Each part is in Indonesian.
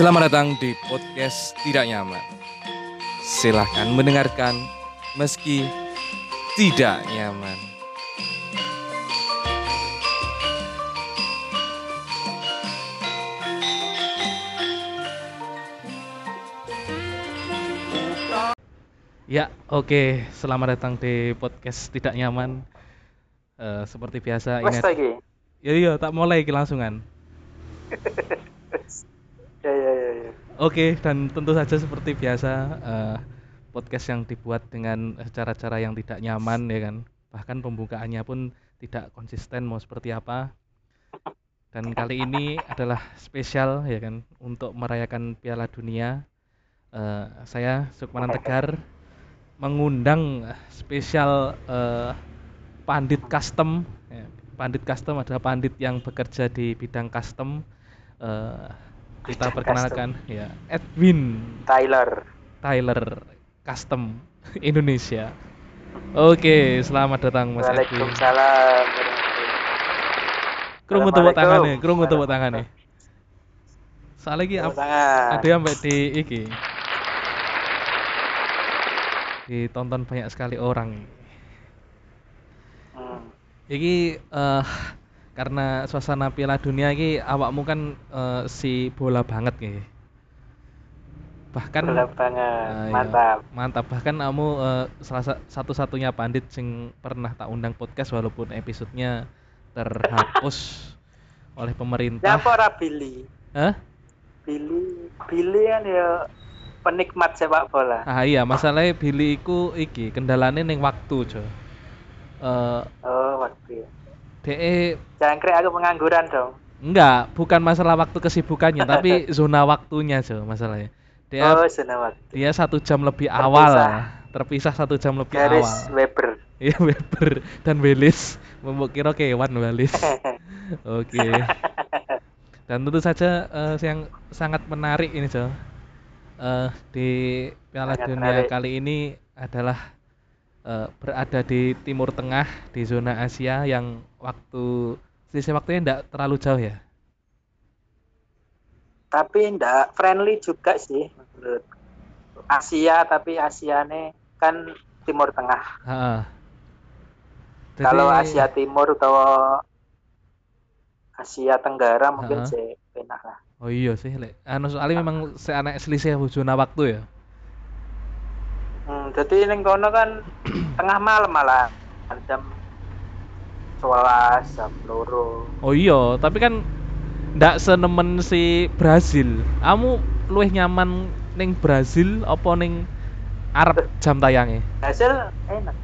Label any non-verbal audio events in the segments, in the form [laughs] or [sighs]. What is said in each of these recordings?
Selamat datang di podcast Tidak Nyaman. Silahkan mendengarkan meski tidak nyaman. Ya, oke. Selamat datang di podcast Tidak Nyaman. Eh, seperti biasa Wes ini. ta iki? Ya iya, tak mulai iki langsungan. [laughs] Oke, dan tentu saja seperti biasa eh, podcast yang dibuat dengan cara-cara yang tidak nyaman ya kan. Bahkan pembukaannya pun tidak konsisten mau seperti apa. Dan kali ini adalah spesial ya kan untuk merayakan Piala Dunia. Eh, saya Sukmanan Tegar mengundang spesial eh, pandit custom. Ya, Pandit custom adalah pandit yang bekerja di bidang custom. Eh, kita Bidang perkenalkan ya Edwin Tyler. Tyler Custom Indonesia. Oke, selamat datang Mas Edwin. Waalaikumsalam. Krungu tepuk tangan nih, Assalamualaikum. krungu tepuk tangan nih. Soalnya iki Tepuk ada yang sampai di iki. Ditonton banyak sekali orang. Hmm. Iki eh karena suasana Piala Dunia iki awakmu kan eh, si bola banget nih. Bahkan Bola banget. Iya. Mantap. Mantap. Bahkan kamu eh, salah sa- satu-satunya pandit sing pernah tak undang podcast walaupun episodenya terhapus oleh Ya pemerintah. apa ora Billy? Hah? Billy, Billy kan ya penikmat sepak bola. Ah iya, masalahnya Billy iku iki kendalane ning waktu, Jo. Eh Oh, waktu ya. DE Jangkrik aku pengangguran dong. enggak, bukan masalah waktu kesibukannya, tapi [laughs] zona waktunya, Jo, masalahnya. Dia Oh, zona waktu. dia satu jam lebih Terpisah. awal, terpisah satu jam lebih Garis awal. Weber. Iya, [laughs] Weber dan Welis. Membuk kira kewan Welis. [laughs] Oke. Dan tentu saja eh, yang sangat menarik ini, Jo. Eh, di Piala Sangat Dunia menarik. kali ini adalah eh, berada di Timur Tengah di zona Asia yang waktu selisih waktunya tidak terlalu jauh ya. tapi ndak friendly juga sih menurut Asia tapi Asiane kan Timur Tengah. Ha-ha. Jadi- Kalau Asia Timur atau Asia Tenggara mungkin sih enak lah. Oh iya sih, Lek. Anu soalnya memang seanak selisih zona waktu ya. Hmm, jadi ning kono kan [clears throat] tengah malam malah jam 11 jam loro. Oh iya, tapi kan ndak senemen si Brazil. Kamu luwih nyaman ning Brazil apa ning Arab jam tayangnya? Hasil enak.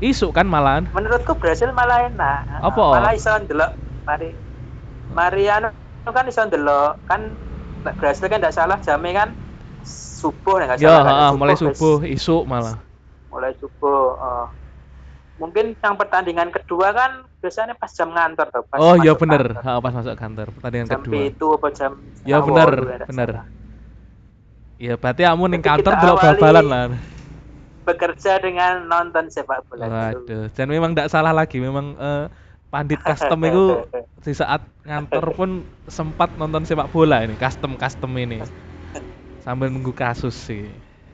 Isuk kan malahan. Menurutku Brasil malah enak. Apa? Malah iso ndelok mari Mariano kan iso ndelok kan Brasil kan ndak salah jamnya kan subuh nih nggak Ya, salah kan, heeh, mulai subuh isuk malah. mulai subuh oh. mungkin yang pertandingan kedua kan biasanya pas jam ngantor tuh pas Oh iya bener, kantor. Pas masuk kantor pertandingan jam kedua. itu apa jam Ya bener, ya, bener. salah. Iya, berarti kamu ning Berarti kantor delok awali- bal-balan lah. bekerja dengan nonton sepak bola. Waduh, dan memang ndak salah lagi, memang eh, pandit custom [laughs] itu di saat ngantor pun sempat nonton sepak bola ini, custom custom ini. Sambil nunggu kasus sih.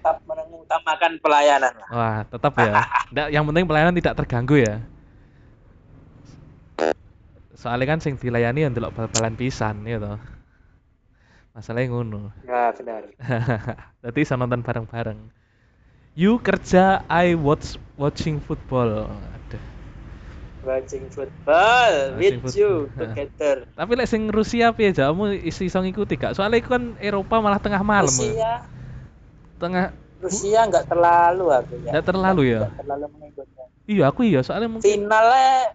tetap mengutamakan pelayanan lah Wah, tetap ya. [laughs] Nggak, yang penting pelayanan tidak terganggu ya. Soalnya kan sing dilayani yang delok bal-balan pisan ya toh. Masalahnya ngono. ya benar [laughs] Jadi bisa nonton bareng-bareng. You kerja, I watch watching football. Aduh. Watching football Watching with you football. [laughs] together. Tapi lek sing Rusia piye aja kamu isi iso ngikuti gak? Soalnya itu kan Eropa malah tengah malam. Rusia? Tengah Rusia nggak terlalu aku ya. Nggak terlalu ya? Nggak terlalu mengikuti iya aku iya. Soalnya mungkin finalnya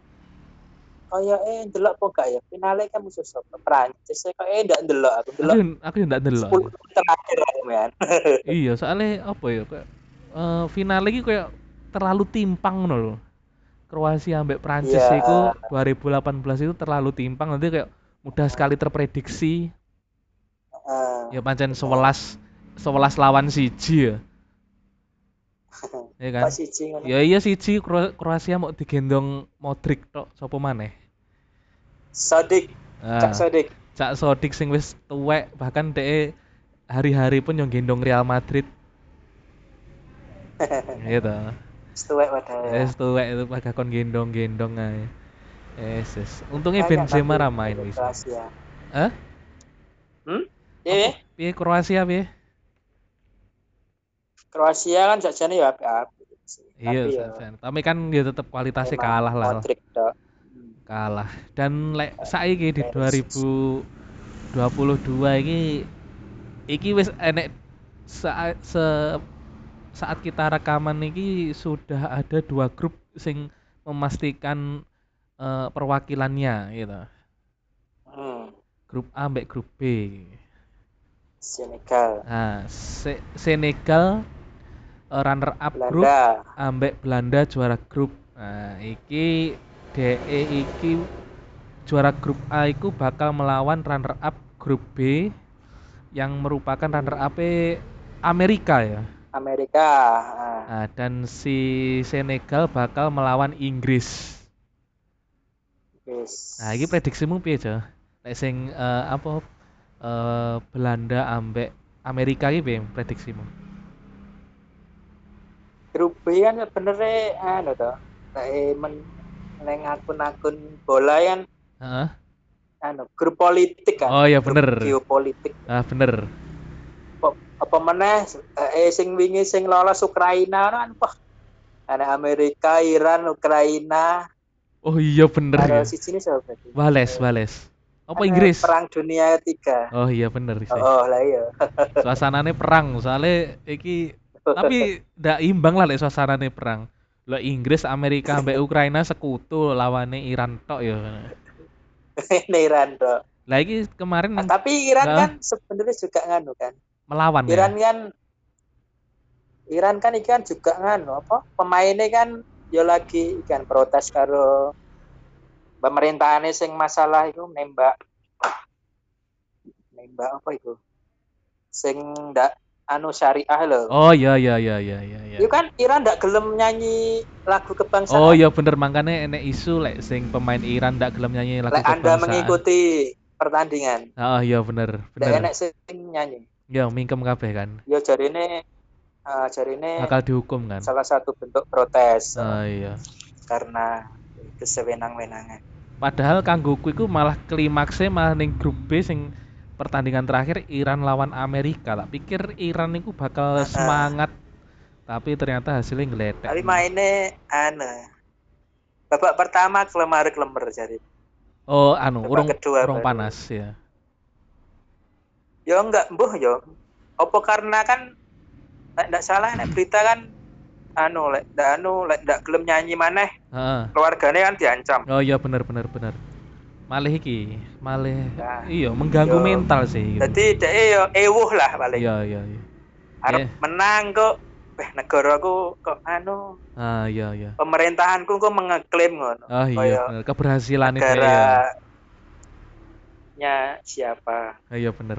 kayak eh delok apa gak ya? Finalnya kan musuh siapa? Prancis ya kayak eh ndak delok aku. Delok aku yo ndak delok. 10 menit terakhir aku men. Iya soalnya apa ya? Kayak eh final lagi kayak terlalu timpang ngono lho Kroasia ambek Prancis Iya. itu 2018 itu terlalu timpang nanti kayak mudah sekali terprediksi. Ah, ya pancen 11 11 lawan siji ya. [laughs] Ya kan? Siji ya iya siji. Kro- Kroasia mau digendong Modric tok sapa maneh? Sodik. Nah, Cak Sodik. Cak Sodik sing wis tuwek bahkan dhek hari-hari pun yang gendong Real Madrid. [laughs] Gitu Setuwek ya. es tuwek itu pada kon gendong-gendong aja Yes, yes. Untungnya Kayak Benzema ra main wis. Kroasia. Hah? Hmm? Iya, Piye Kroasia piye? Kroasia kan sakjane ya apik-apik. sih. Iya, Tapi ya kan ya tetap kualitasnya memang kalah lah. Modric. Hmm. Kalah. Dan lek saiki di Perisic. 2022 iki iki wis enek saat se saat kita rekaman iki sudah ada dua grup sing memastikan eh, perwakilannya gitu. Hmm. Grup A mbek grup B. Senegal, Nah, Se- Senegal eh, runner up grup Belanda. ambek Belanda juara grup. Nah, iki DE iki juara grup A iku bakal melawan runner up grup B yang merupakan runner up Amerika ya. Amerika. Ah. Nah, dan si Senegal bakal melawan Inggris. Wis. Nah, iki prediksimu piye, Jo? Nek sing eh, apa eh, Belanda ambek Amerika iki piye prediksimu? Grup B kan sebenarnya anu to. Kayak men neng akun-akun bola kan Heeh. anu grup politik kan. Oh, iya, Grup bener. Geopolitik. Ah, bener. Apa, meneh eh sing wingi sing lolos Ukraina kan wah ada Amerika, Iran, Ukraina, Oh iya bener ya. ada si sini siapa? Wales, Wales. Apa Inggris? Perang Dunia Ketiga. Oh iya bener sih. Oh, lah iya. [laughs] Suasananya perang, soalnya iki tapi ndak imbang lah lek suasananya perang. Lo Inggris, Amerika, sampai [laughs] Ukraina sekutu lawannya Iran tok ya. Iran dok. Lah iki kemarin Nah, tapi Iran Nah. kan sebenarnya juga nganu kan. Melawan ya. Iran kan Iran kan ikan juga nganu apa pemainnya kan yo lagi ikan protes karo pemerintahannya sing masalah itu nembak nembak apa itu sing ndak anu syariah loh Oh iya iya iya iya iya. iya. itu kan Iran ndak gelem nyanyi lagu kebangsaan Oh iya bener makanya enek isu lek sing pemain Iran ndak gelem nyanyi lagu Lek anda kebangsaan. mengikuti pertandingan Oh iya bener ndak bener. enek sing nyanyi Ya mingkem kabeh kan. yo jarine uh, jarine Bakal dihukum kan. salah satu bentuk protes Oh iya. karena kesewenang-wenangan. Padahal kanggoku iku malah klimaksnya malah ning grup B sing pertandingan terakhir Iran lawan Amerika. Tak pikir Iran itu bakal Ah. semangat. Tapi ternyata hasilnya ngeletek. Tapi mainnya anu. Babak pertama kelemar kelemar jadi. Oh, anu, babak urung kedua urung baru. panas ya. Yo enggak mbuh yo. Apa karena kan ndak salah nek berita kan anu lek ndak anu lek ndak gelem nyanyi maneh Heeh. keluarganya kan diancam. Oh iya bener bener bener. Malih iki, malih Nah, iya mengganggu yo. mental sih. gitu. Jadi dhek yo ewuh lah paling. Iya iya iya. Arep Eh. menang kok eh negaraku kok anu Ah iya iya. pemerintahanku kok mengeklaim ngono. Oh iya Kaya bener keberhasilan itu ya. Negaranya siapa? Oh, iya bener.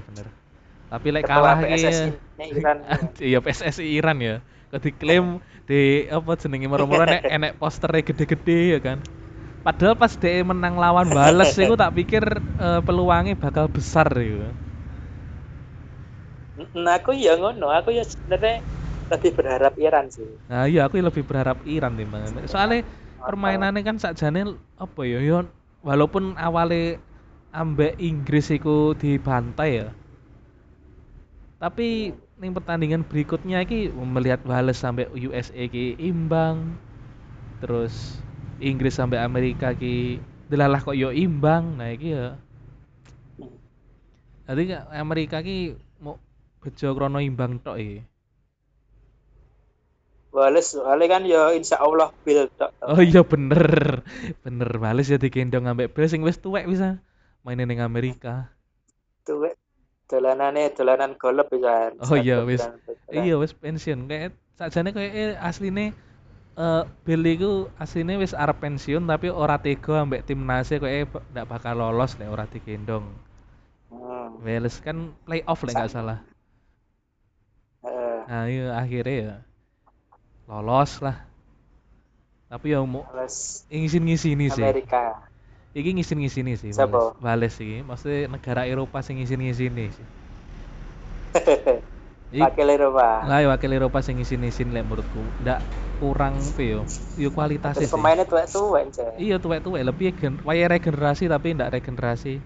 Tapi lek Ketua kalah iki PSSI-nya Iran. [laughs] iya PSSI Iran ya. Kok diklaim di apa jenenge moro-moro nek [laughs] enek posternya gede-gede ya kan. Padahal pas DE menang lawan Wales itu tak pikir eh, peluangnya bakal besar gitu. Nah, aku ya ngono, aku ya sebenarnya lebih berharap Iran sih. Nah iya aku lebih berharap Iran timbangan. Soalnya permainannya kan sakjane apa ya yo walaupun awalnya ambek Inggris iku dibantai ya. Tapi ning pertandingan berikutnya iki melihat Wales sampai USA ki imbang. Terus Inggris sampai Amerika ki delalah kok yo imbang. Nah iki ya. Jadi Amerika ki mau bejo krono imbang tok iki. Wales, Wales kan ya insya Allah bil tok. Oh iya bener. Bener Wales ya digendong ambek Bel sing wis tuwek bisa mainin ning Amerika. Tuh wek dolanane dolanan golep bisa. Oh iya, wis. Iya wis pensiun kayak sakjane kayak eh, asline eh Bel iku asline wis arep pensiun tapi ora tega ambek timnasnya kayak ndak bakal lolos nek ora digendong. Hmm. Wales kan playoff lek nggak salah. eh, Nah iya akhirnya ya lolos lah. Tapi ya mau Wales ngisin-ngisini sih. Amerika. Iki ngisin-ngisini sih Siapa? Wales. Wales iki, maksudnya negara Eropa sing ngisin-ngisini sih. [laughs] Wakil Eropa. Lah ya wakil Eropa sing isin-isin lek menurutku. Ndak kurang apa yo. Yo kualitasnya Terus sih. pemainnya tuwek-tuwek aja. Iya tuwek-tuwek lebih gen waya regenerasi tapi ndak regenerasi.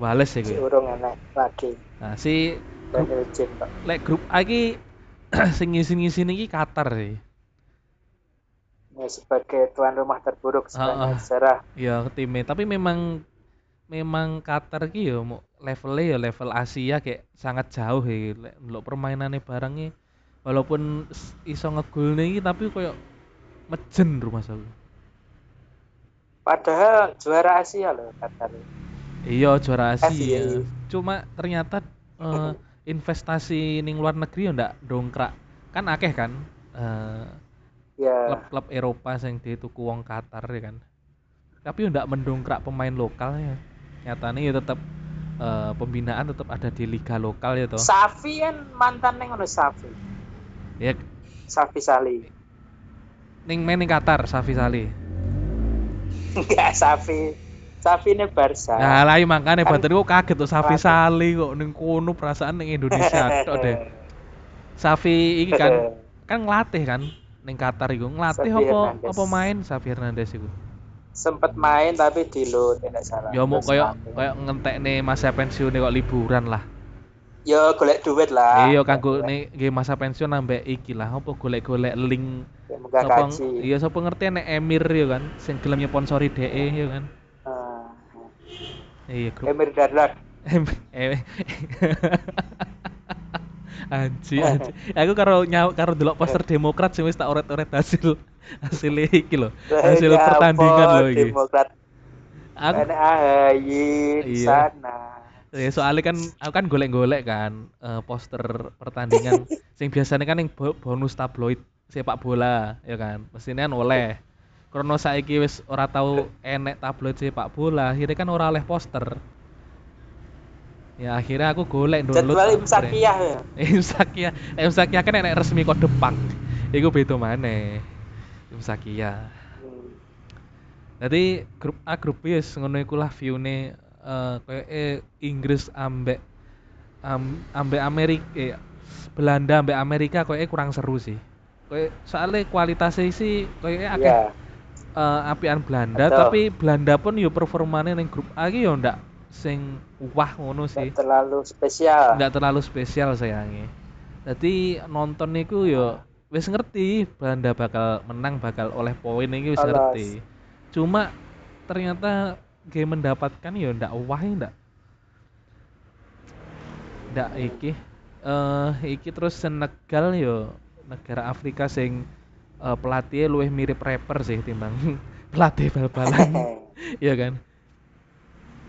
Wales ya Si gue. urung enak lagi. Nah, si grup, lek grup A iki [clears throat] sing ngisi-ngisin iki Qatar sih. Ya, sebagai tuan rumah terburuk Ah, ah. sepanjang sejarah. Ya timnya, tapi memang memang Qatar ki ya levelnya ya level Asia kayak sangat jauh ya. Ndelok permainannya barangnya walaupun iso ngegol nih tapi koyo mejen rumah aku. Padahal juara Asia loh Qatar. Iya juara Asia. Asia. Cuma ternyata eh, investasi ning luar negeri ya ndak dongkrak. Kan akeh kan eh, Ya, klub-klub Eropa yang dituku wong Qatar ya kan. Tapi ndak mendongkrak pemain lokalnya. Nyatanya ya tetap eh, pembinaan tetap ada di liga lokal ya toh. Safi kan mantan neng ngono Safi. Ya Safi Sali. ning main ning Qatar Safi Salih. Enggak Safi. Safi ini Barca. Nah, lah iya makanya Kan- batin kok kaget tuh Safi Kaget. Salih kok ning kono perasaan ning Indonesia tok deh. [laughs] Safi iki kan [laughs] kan ngelatih kan ning Qatar iku ngelatih Xavi apa apa main Xavi Hernandez iku Sempet main tapi di load tidak salah. ya mau koyo mati. koyo ngentekne masa pensiun kok liburan lah Ya golek duit lah. iya kanggo nih nggih masa pensiun nambah iki lah apa golek-golek link Ya, sapa iya sapa ngerti nek Emir ya kan sing gelem nyponsori DE ya kan Ah. iya Emir Dardak. [laughs] Em em [laughs] Anji, anji. Aku karo nyau karo delok poster Demokrat sing wis tak oret-oret hasil hasil iki lho. Hasil Ya pertandingan lho iki. Demokrat. Aku AHY di Iya. sana. ya soalnya kan aku kan golek-golek kan eh, poster pertandingan [laughs] sing biasanya kan yang bo- bonus tabloid sepak bola ya kan. Mestinya kan oleh. Karena saiki wis ora tahu enek tabloid sepak bola, akhirnya kan ora oleh poster. Ya akhirnya aku golek download. Jadwal tak Imsakiyah ya. [laughs] Imsakia, Imsakia kan enek resmi kode pang. Iku beda maneh. Imsakia. Hmm. Jadi grup A grup B wis ngono iku lah view-ne eh koyoke Inggris ambek am, ambek Amerika eh, Belanda ambek Amerika koyoke kurang seru sih. Koyo soalnya kualitasnya sih koyoke akeh Ya. eh, apian Belanda Betul. tapi Belanda pun yo performane ning grup A ki yo ndak sing wah ngono sih. Nggak terlalu spesial. nggak terlalu spesial sayangnya. Jadi nonton niku yo wis ngerti Belanda bakal menang bakal oleh poin ini wis ngerti. Cuma ternyata game mendapatkan yo ndak wah ndak. Ndak iki. Eh iki terus Senegal yo negara Afrika sing eh, pelatihnya luwih mirip rapper sih timbang [laughs] pelatih bal-balan. [laughs] Iya kan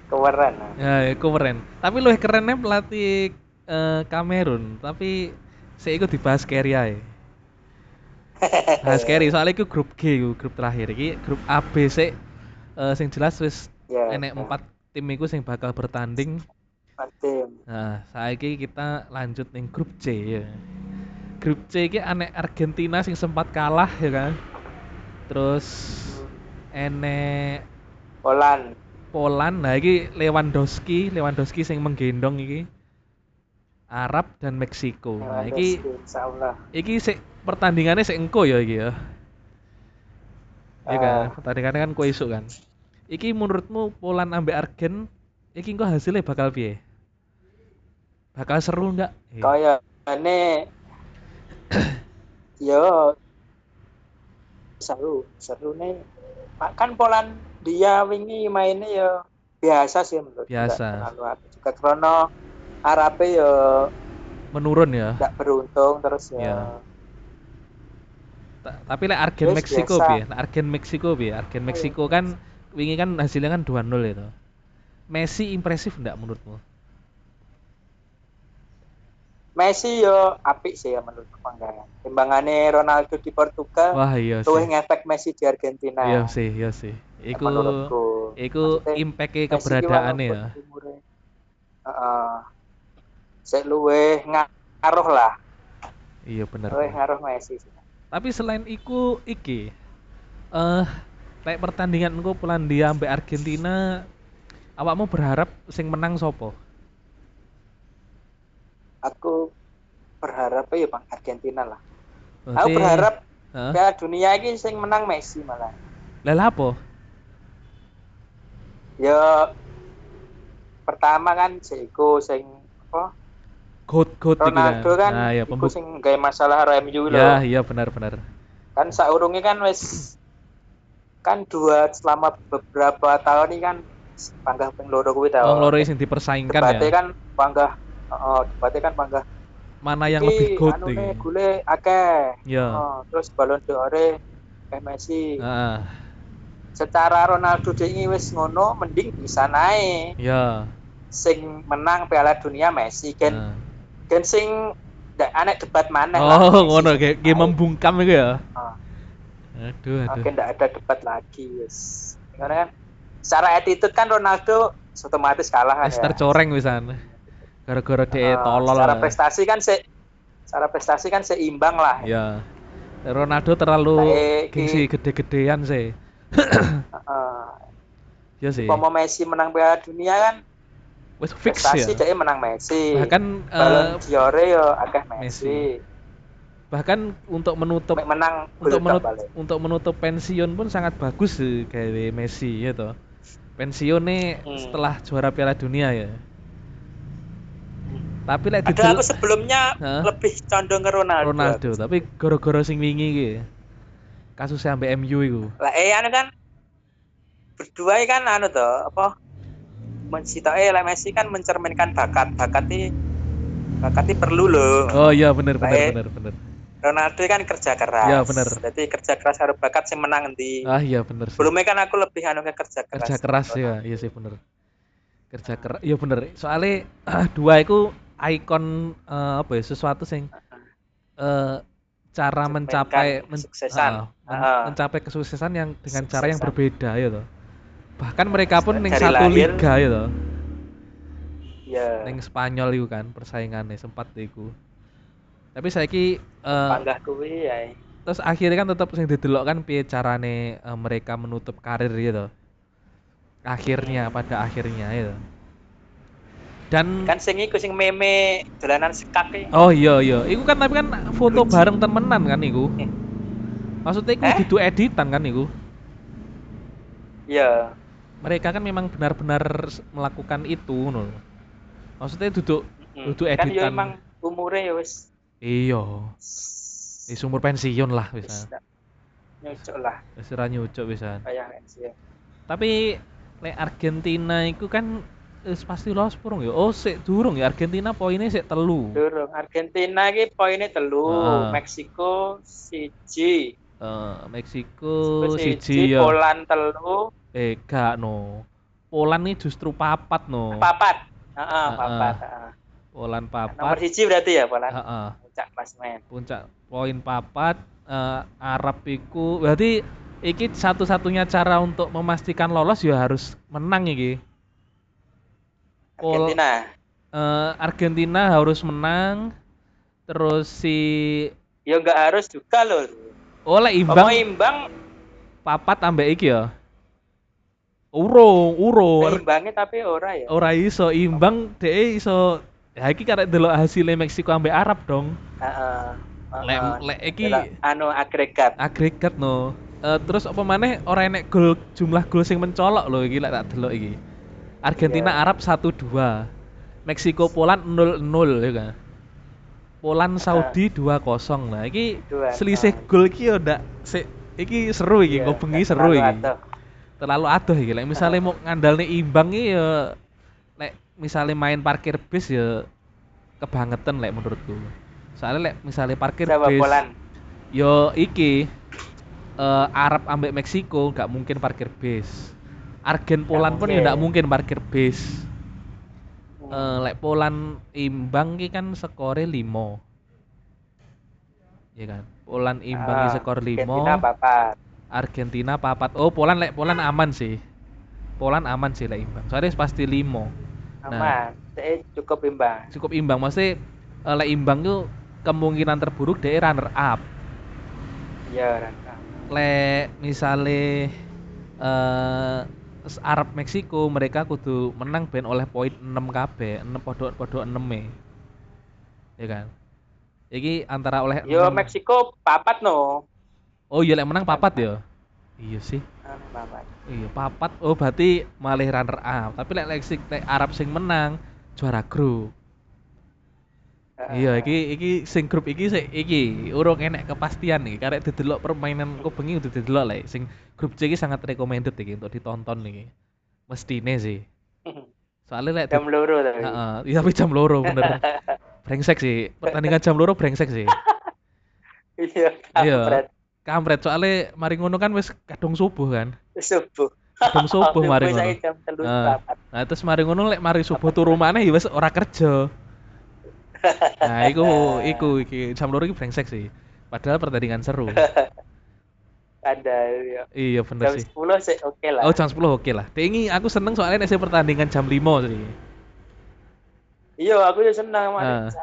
Keren. nah. Ya, ya, keren. Tapi lu kerennya pelatih eh, Kamerun, tapi saya ikut dibahas carry ae. [laughs] Bahas carry soalnya itu grup G, grup terakhir. Iki grup A B C eh, sing jelas wis Ya. enek ya. empat tim iku sing bakal bertanding. Tim. Nah, saiki kita lanjut ning grup C ya. Grup C iki enek Argentina sing sempat kalah ya kan. Terus enek Poland. Poland, nah iki Lewandowski, Lewandowski sing menggendong iki. Arab dan Meksiko. Nah, iki iki sik pertandingannya sik engko ya iki ya. Iya kan, Ah. pertandingannya kan kue isuk kan. Iki menurutmu Poland ambek Argen iki engko hasilnya bakal piye? Bakal seru ndak? Iya. Kaya ini [coughs] yo seru, seru nih. Kan Polandia wingi mainnya yo biasa sih menurut Biasa. juga krono Arabe yo Menurun ya. tidak beruntung terus ya. Ta- Tapi lek Argen Wis Meksiko piye? Lek Argen Meksiko piye? Argen Meksiko kan wingi kan hasilnya kan 2-0 itu. Messi impresif ndak menurutmu? Messi yo apik sih ya menurut panggangan. Timbangannya Ronaldo di Portugal, Wah iya tuh sih. ngefek Messi di Argentina. Iya sih, iya sih. Iku iku ki keberadaannya ya. Heeh. Sik luweh ngaruh lah. Iya bener. Bener. ngaruh Messi. sih. Tapi selain iku iki eh lek pertandingan engko Polandia ambek Argentina awakmu berharap sing menang sopo? Aku berharap ya Bang Argentina lah. Aku Berarti- berharap Hah? Piala Dunia ini sing menang Messi malah. Lah lah apa? Ya pertama kan Jeko sing apa? Goat goat iki Ronaldo kan Nah, ya pembuk. sing gawe masalah karo MU lho. Ya, iya benar benar. Kan saurunge kan wis kan dua selama beberapa tahun ini kan panggah ping loro kuwi ta. Wong loro sing dipersaingkan Debatnya ya. kan panggah oh, debatnya kan panggah Mana yang iki lebih goat anune iki? gule akeh. Ya. Oh, terus Ballon d'Or eh Messi. Heeh. Secara Ronaldo ini wis ngono mending bisa naik. Ya. Sing menang Piala Dunia Messi kan Nah. kan sing ndak aneh debat mana. Oh, ngono kayak kayak membungkam itu ya. Ah. Aduh, aduh. Oke, ndak ada debat lagi wis. Karena kan secara attitude kan Ronaldo otomatis kalah kan ya. tercoreng pisan. Gara-gara dia Ah, tolol. Secara lah. prestasi kan se secara prestasi kan seimbang lah. Ya. Ronaldo terlalu Kayak gengsi ki- gede-gedean sih. Heeh. Ya sih. Umpama Messi menang Piala Dunia kan Wes fix prestasi ya. dia menang Messi. Bahkan Ballon eh, d'Or yo akeh Messi. Messi. bahkan untuk menutup menang untuk gol menut, balik. untuk menutup pensiun pun sangat bagus sih kayak Messi ya toh. Pensiunnya Hmm. setelah juara Piala Dunia ya. Tapi lek didel- aku sebelumnya Hah? lebih condong ke Ronaldo. Ronaldo, tapi gara-gara sing wingi iki. Kasusnya sampai MU itu. Lah eh anu kan berdua kan anu toh apa mencitoke lah Messi kan mencerminkan bakat bakatnya bakatnya perlu loh Oh iya bener bener Baik. bener bener. Ronaldo kan kerja keras Ya, bener. jadi kerja keras harus bakat sih menang di Ah iya bener sih. sebelumnya kan aku lebih anu ke kerja keras Kerja keras ya, iya sih bener. Kerja keras, iya bener. Soalnya [clears throat] dua itu ikon eh, apa ya sesuatu sing eh cara Mencerminkan mencapai men- kesuksesan. ah, men- Ah. mencapai kesuksesan yang dengan cara yang Kesuksesan. berbeda ya toh. Bahkan mereka pun ning Dari satu lahir. liga ya toh. ya Ning Spanyol itu kan persaingannya sempat iku. Tapi saiki panggah kuwi ya terus akhirnya kan tetap sing didelok kan piye carane eh, mereka menutup karir gitu. Akhirnya pada akhirnya itu. Dan kan sing iku sing meme dolanan sekak iki oh iya iya, iku kan tapi kan foto bareng temenan kan iku. Eh. Maksudnya iku Eh? editan kan iku. ya Mereka kan memang benar-benar melakukan itu ngono. lho. Maksudnya duduk Mm. Dudu kan yo editan. emang umurnya ya wis iya, wis umur pensiun lah wis bisa. nyucuk lah Wis nyucuk bisa. kayak pensiun Tapi lek Argentina itu kan wis pasti lolos purung ya. Oh, sik durung ya Argentina poinnya sik telu. Durung Argentina iki poinnya telu, Ah. Meksiko siji, Eh, Meksiko siji ya. Poland telu, Eh, gak no. Poland ini justru papat no. papat. Heeh, Ah, papat. ah. heeh. Poland Nomor papat. siji berarti ya Poland. Heeh. Puncak klasmen. Puncak poin papat. eh, Arab iku berarti iki satu-satunya cara untuk memastikan lolos ya harus menang iki. Argentina. Eh, Argentina harus menang. Terus si Ya enggak harus juga loh. oleh Imbang. imbang imbang, papat ambek iki ya. Urung, urung. imbangnya tapi ora ya. ora iso imbang dhek iso ya iki karek delok hasilnya Meksiko ambek Arab dong Heeh. lek heeh. lek iki Delok anu agregat. agregat no Eh, terus apa maneh ora enek gol jumlah gol sing mencolok lho iki lek tak delok iki Argentina Iya. Arab 1-2 Meksiko Poland 0-0 ya kan? Poland Saudi 2-0 nah iki selisih gol iki yo ndak sik iki seru iki Iya, ngobengi nggak seru iki. terlalu adoh iki. Lek misalnya mau ngandalne imbang iki ya lek misalnya main parkir bis ya kebangetan lek menurutku. Soalnya lek misalnya parkir Jawa bis Poland. yo iki eh, Arab ambek Meksiko nggak mungkin parkir bis Argen Poland pun ya mungkin. nggak mungkin parkir bis Hmm. Eh, lek Poland imbang iki kan skore 5 ya kan Poland imbang Ah, skor 5 Argentina papat. Argentina papat. Oh, Poland lek Poland aman sih. Poland aman sih lek imbang. Soalnya pasti limo. Aman. Saya cukup imbang. Cukup imbang. Maksudnya eh, lek imbang tuh kemungkinan terburuk dia runner up. Ya, Raka. Lek misale eh Arab Meksiko mereka kudu menang ben oleh poin 6 kabeh, 6 podo podo 6 e. ya kan iki antara oleh Yo Meksiko papat no. oh iya lek menang papat ya iya sih Anu, papat. iya papat oh berarti malih runner up tapi lek lek sing- lek Arab sing menang juara grup Iya, iki iki sing grup iki sik iki urung enek kepastian nih. Karek didelok permainan kok bengi udah didelok lah. Sing grup C iki sangat recommended iki untuk ditonton nih. Mestine sih. [laughs] Soalnya lek Jam loro tapi. Heeh, iya tapi jam loro bener. [laughs] brengsek sih. Pertandingan jam loro brengsek sih. [laughs] Iya, Iya. kampret. Kampret soalnya mari ngono kan wis kadung subuh kan. Subuh. Kadung subuh mari ngono. Ah. Nah, terus mari ngono lek mari subuh turu maneh ya wis ora kerja. Nah, iku iku iki jam loro iki brengsek sih. Padahal pertandingan seru. [laughs] Ada ya. Iya bener Jam sih. 10 sih oke lah. Oh jam 10 oke lah. Tingi aku seneng soalnya nek pertandingan jam 5 sih. Iya, aku juga senang Ah. Mas.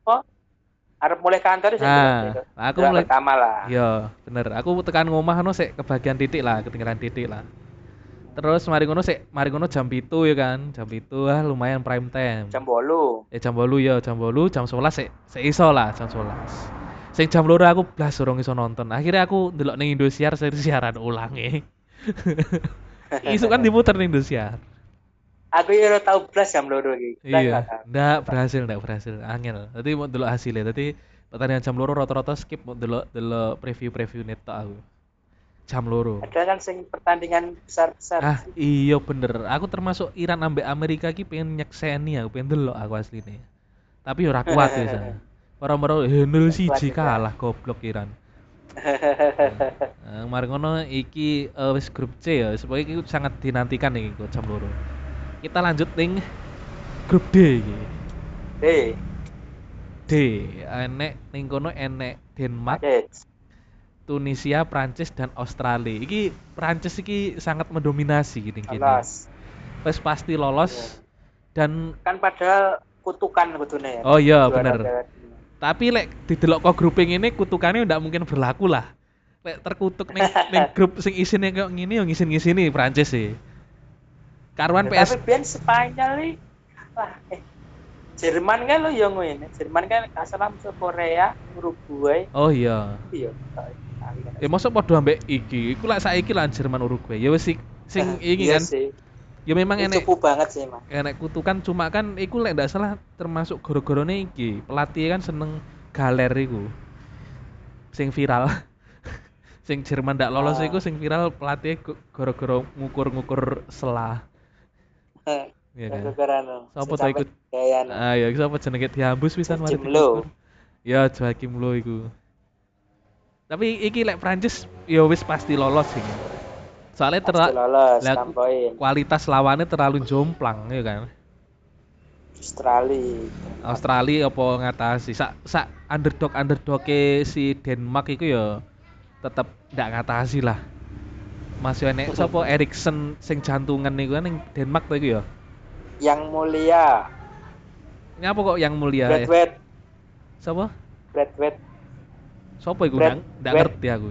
apa? Arep mulai kantor sih. Ah, aku mulai pertama lah. Iya, bener. Aku tekan ngomah no sik kebagian titik lah, ketinggalan titik lah. Terus mari ngono sik, mari ngono jam 7 ya kan. Jam 7 ah lumayan prime time. Jam 8. Eh jam 8 ya, jam 8, jam 11 sik sik iso lah, jam 11. Sing jam loro aku blas urung iso nonton. Akhirnya aku ndelok ning Indosiar seri siaran ulang e. [laughs] Isu kan diputer ning Indosiar. Aku ya ora tau blas jam loro iki. Iya, tahu. ndak berhasil, ndak berhasil. Angel. Tadi mau delok hasilnya. Tadi pertandingan jam loro rata-rata skip mau delok delok preview-preview net tok aku. Jam loro. Ada kan sing pertandingan besar-besar. Ah, iya bener. Aku termasuk Iran ambek Amerika ki pengen nyekseni aku, pengen delok aku asline. Tapi ora kuat [laughs] ya sana. Para-para Henul siji Kuat juga. kalah goblok Iran. Nah, [laughs] mari ngono iki eh, wis grup C ya, sebagai iki sangat dinantikan iki kok jam loro. Kita lanjut ning grup D iki. Eh, D enek ning kono enek Denmark, oke. Tunisia, Prancis dan Australia. Iki Prancis iki sangat mendominasi gini gini. Lolos. Wes pasti lolos dan Kan padahal kutukan kudune ya. oh iya Dunia. Tapi lek didelok kok grouping ini kutukannya ndak mungkin berlaku lah. Lek terkutuk ning [laughs] ning grup sing isine kayak ngini yo ngisin-ngisini Prancis sih. Karuan Ya, PS Tapi biyen Spanyol nih. Wah, eh. Jerman kan lo yang ngene. Jerman kan masuk Korea, Uruguay. Oh iya. Iya. Ya masa padha ambek iki. Iku lek saiki lah Jerman Uruguay. Ya wis sing sing [laughs] iki iya kan. sih. Ya memang enek cukup banget sih, Mas. enek kutukan cuma kan iku lek ndak salah termasuk goro-gorone iki. Pelatih kan seneng galer iku. Sing viral. [laughs] sing Jerman ndak lolos Ah. iku sing viral pelatih goro-goro ngukur-ngukur selah. [laughs] Iya kan. Gara-gara no. Sopo sampe ikut? Ah ya sapa jenenge diambus pisan mari. Ya Joachim Low iku. Tapi iki lek Prancis ya wis pasti lolos sih. Soalnya Pasti ter lolos, lah, 6 poin. kualitas lawannya terlalu jomplang ya kan. Australia. Australia apa ngatasi sak sak underdog underdog si Denmark itu ya tetap ndak ngatasi lah. Masih enek [laughs] sapa Erikson sing jantungan niku kan ning Denmark tuh iku ya. Yang mulia. Nyapa kok yang mulia ya? Bradway. Sapa? Bradway. Sapa iku Brad- ndak ngerti aku.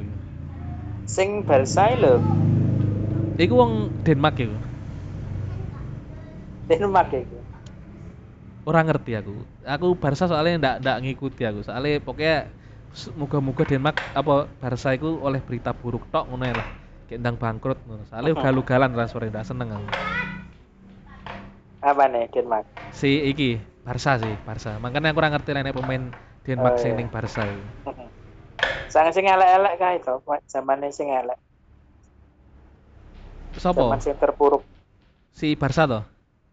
Sing Barca lho. Iku wong Denmark iku. Denmark itu. Ora ngerti aku. Aku Barca soalnya ndak ndak ngikuti aku. Soalnya pokoknya muga-muga Denmark apa Barca iku oleh berita buruk tok ngono ya lah. Kayak ndang bangkrut ngono. Soalnya ugal-ugalan transfer ndak seneng aku. Apa nih Denmark? Si iki Barca sih, Barca. Makanya aku ora ngerti nek pemain Denmark Oh, sing iya. ning Barca iku. Sang sing elek-elek kae to, zamane sing elek. Sopo? Zaman sing terpuruk. Si Barca toh?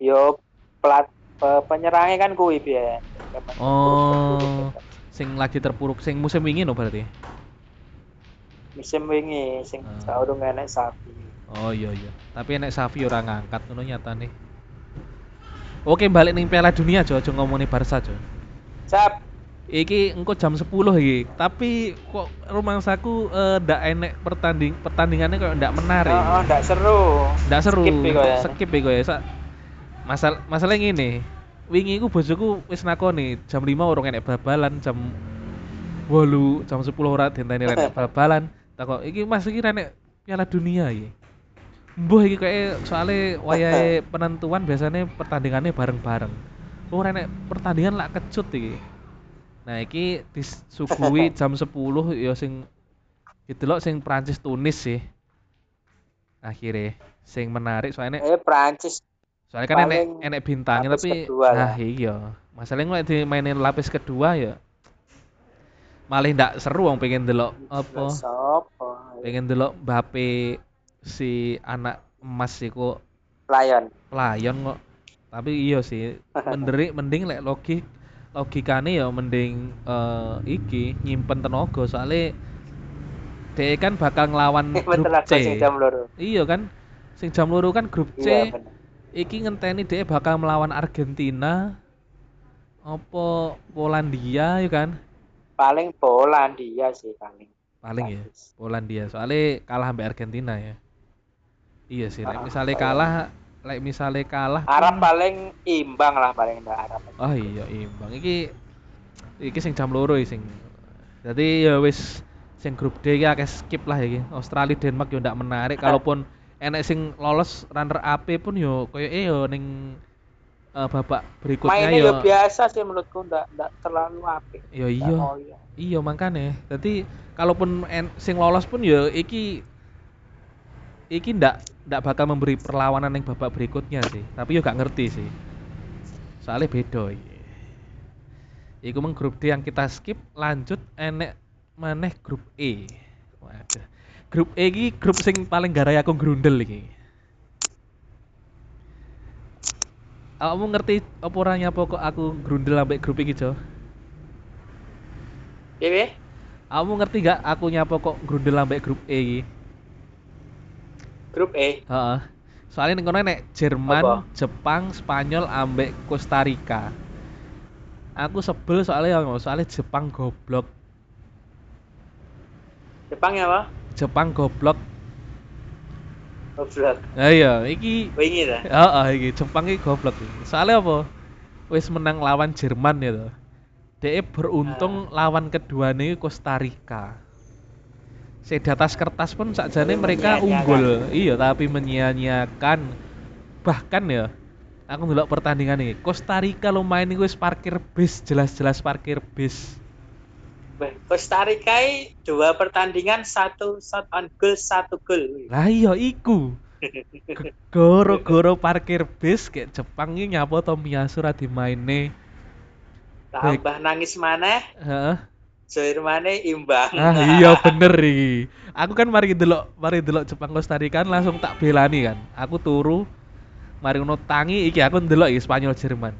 Yo pelat pe- penyerangnya kan kuwi biyen. Zaman Oh, terpuruk-terpuruk. sing lagi terpuruk sing musim wingi no berarti. Musim wingi sing Ah. saurung enek sapi. Oh iya iya. Tapi enek Safi ora ngangkat ngono nyatane. Oke, balik ning Piala Dunia aja aja ngomongin Barca aja. Cap, Iki engko jam 10 iki, tapi kok rumangsaku eh, ndak enek pertanding pertandingannya kok ndak menarik. oh, oh ndak seru. Ndak seru. Skip iki ya. Skip ya. Sa- Masal masalah ngene. Wingi iku bojoku wis nakoni jam 5 urung enek bal-balan, jam 8 jam 10 ora dinteni enek [laughs] bal-balan. Takok iki Mas iki enek Piala Dunia iki. Mbuh iki kayak soalnya wayahe [laughs] penentuan biasanya pertandingannya bareng-bareng. Oh enek pertandingan lah kecut iki. Nah, iki disuguhi [laughs] jam 10 ya sing didelok sing Prancis Tunis sih. Akhirnya sing menarik soalnya Eh Prancis soalnya kan enek enek bintangnya tapi kedua lah. nah iya. Masalahnya nek dimainin lapis kedua ya malah ndak seru wong pengen delok apa Sopo? pengen delok Mbappe si anak emas iku Lion. pelayan kok tapi iya sih menderi mending lek logik logikane ya mending eh, iki nyimpen tenaga. Soalnya dia kan bakal ngelawan Betul grup C. iya kan? Sing jam loro kan grup Iya C bener. iki ngenteni dia bakal melawan Argentina apa Polandia ya kan? Paling Polandia sih paling. paling ya. Polandia. Soalnya kalah sampai Argentina ya. Iya sih Ah, misalnya kalah lek misalnya kalah Arab pun- paling imbang lah paling enggak Arab. Oh iya imbang iki iki sing jam loro sing. Jadi ya wis sing grup D iki akeh skip lah iki. Australia Denmark yo ndak menarik [laughs] kalaupun enek sing lolos runner up pun yo koyo eh yo ning eh, babak berikutnya Mainnya yo ya biasa sih menurutku enggak enggak terlalu apik. yo iya. mau ya. Iya makane. Jadi kalaupun en, sing lolos pun yo iki iki ndak ndak bakal memberi perlawanan yang babak berikutnya sih. Tapi yo gak ngerti sih. Soalnya beda iki. Iku meng grup D yang kita skip lanjut enek maneh grup E. Waduh. Grup E iki grup sing paling garai aku grundel iki. Kamu ngerti apa orangnya pokok aku grundel sampai grup iki, Jo? Piye? Kamu ngerti gak aku nyapa kok grundel sampai grup E iki? Grup E. Heeh. Soalnya ning kono nek Jerman, Apa? Jepang, Spanyol ambek Costa Rica. Aku sebel soalnya ya, soalnya Jepang goblok. Jepang ya, Pak? Jepang goblok. Goblok. Nah iya, iki Wingi ta. heeh iki Jepang iki goblok. Soalnya apa? Wis menang lawan Jerman ya toh. DE beruntung lawan kedua nih Costa Rica. Saya di atas kertas pun sakjane mereka unggul. Iya, tapi menyia-nyiakan. Bahkan ya, aku ndelok pertandingan ini. Costa Rica lo main wis parkir bis, jelas-jelas parkir bis. Costa Rica dua pertandingan satu shot on goal satu gol. Lah iya iku. Goro-goro parkir bis kayak Jepang ini nyapa Tomiyasu ra dimaine. Tambah nangis mana? Heeh. Jermane imbang. Ah iya bener iki. Aku kan mari delok, mari delok Jepang Costa Rica kan langsung tak belani kan. Aku turu mari ngono tangi iki aku ndelok iki Spanyol Jerman.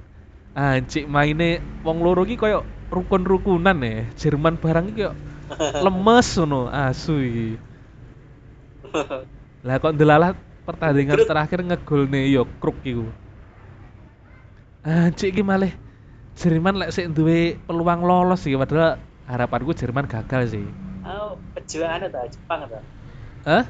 Anjik maine wong loro iki koyo rukun-rukunan ya. Jerman barang iki koyo [laughs] lemes ngono asu iki. Lah kok ndelalah pertandingan Kruk. terakhir ngegolne yo kruk iku. Anjik iki malih Jerman lek sik duwe peluang lolos iki padahal harapanku Jerman gagal sih. Oh, perjuangan ta Jepang ta. Hah?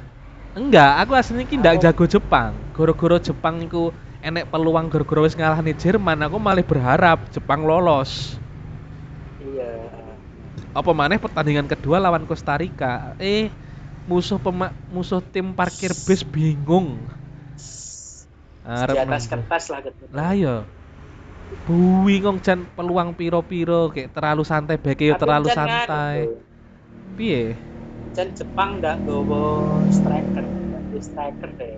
Enggak, aku aslinya ki ndak Aku- jago Jepang. Goro-goro Jepang iku enek peluang goro-goro wis ngalahne Jerman, aku malah berharap Jepang lolos. Iya. Apa maneh pertandingan kedua lawan Costa Rica. Eh, musuh pema musuh tim parkir bis bingung. Arep Di atas kertas lah gitu. Lah iya. Bingung jan peluang piro-piro kayak terlalu santai beke terlalu santai. Piye? Jan Jepang ndak gowo striker, nggak striker deh.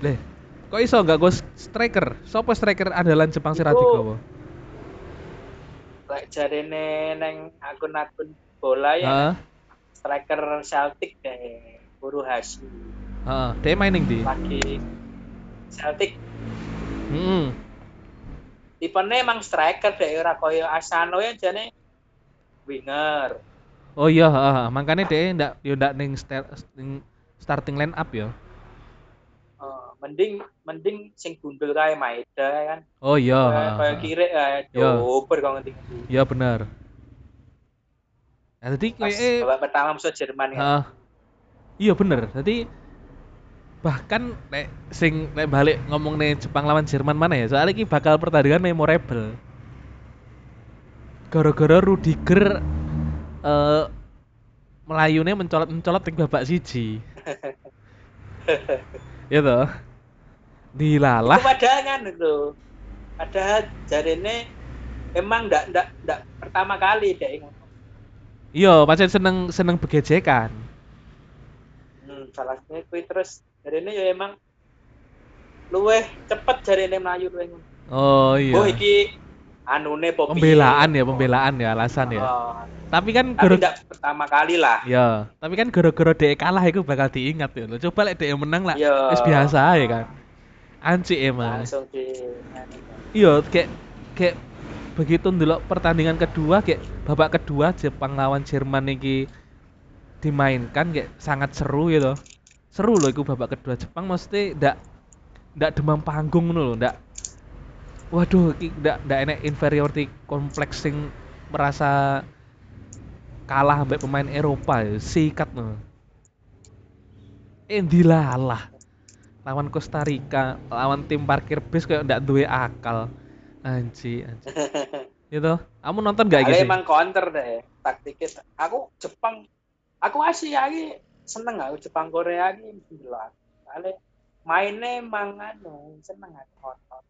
Leh, kok iso enggak go striker? Sopo striker andalan Jepang sing ra Iku- digawa? Lek jarene neng akun-akun bola ya Heeh. striker Celtic deh Furuhashi. Heeh, dia main ning ndi? Lagi Celtic Heeh. Tipenya emang striker deh ora koyo Asano ya jane winger. Oh iya, heeh, makanya dia ndak yo ndak ning ning starting line up ya. Eh, mending mending sing gundul kae Maeda kan. Oh iya, heeh, kayak kiri eh Iya. dober kok ngerti. Iya benar. Nah, jadi Pas kayak babak pertama musuh Jerman kan. heeh. Iya bener. Jadi bahkan nek sing nek balik ngomong nih Jepang lawan Jerman mana ya? Soalnya ini bakal pertandingan memorable. Gara-gara Rudiger eh melayune mencolot-mencolot ning babak siji. [laughs] ya toh. Itu Dilalah. padahal kan itu. Padahal jarene emang ndak ndak ndak pertama kali dek ngono. Iya, pancen seneng seneng begejekan. Hmm, salah satunya kuwi terus dari ini ya emang luweh cepet dari ini melayu luweh. Oh iya. Oh iki anune po piye. Pembelaan ya, pembelaan ya alasan ya. Oh, Tapi kan gara ndak pertama kali lah. ya, tapi kan gara-gara dhek kalah itu bakal diingat ya. lho. Coba lek dhek menang lah, wis biasa ya kan. Anci emang. Langsung di Iya, kayak kayak begitu ndelok pertandingan kedua kayak babak kedua Jepang lawan Jerman iki dimainkan kayak sangat seru gitu. Seru loh itu babak kedua Jepang mesti ndak ndak demam panggung ngono loh, ndak Waduh, ndak ndak enek inferiority kompleks sing merasa kalah sampai pemain Eropa ya, sikat loh. Eh dilalah lawan Costa Rica, lawan tim parkir bis kayak ndak duwe akal. Anji, anji. [laughs] Gitu. Kamu nonton gak gitu? emang counter deh taktiknya. Aku Jepang, aku asli lagi seneng aku Jepang Korea ini delok. Ale mainnya emang anu seneng aku nonton.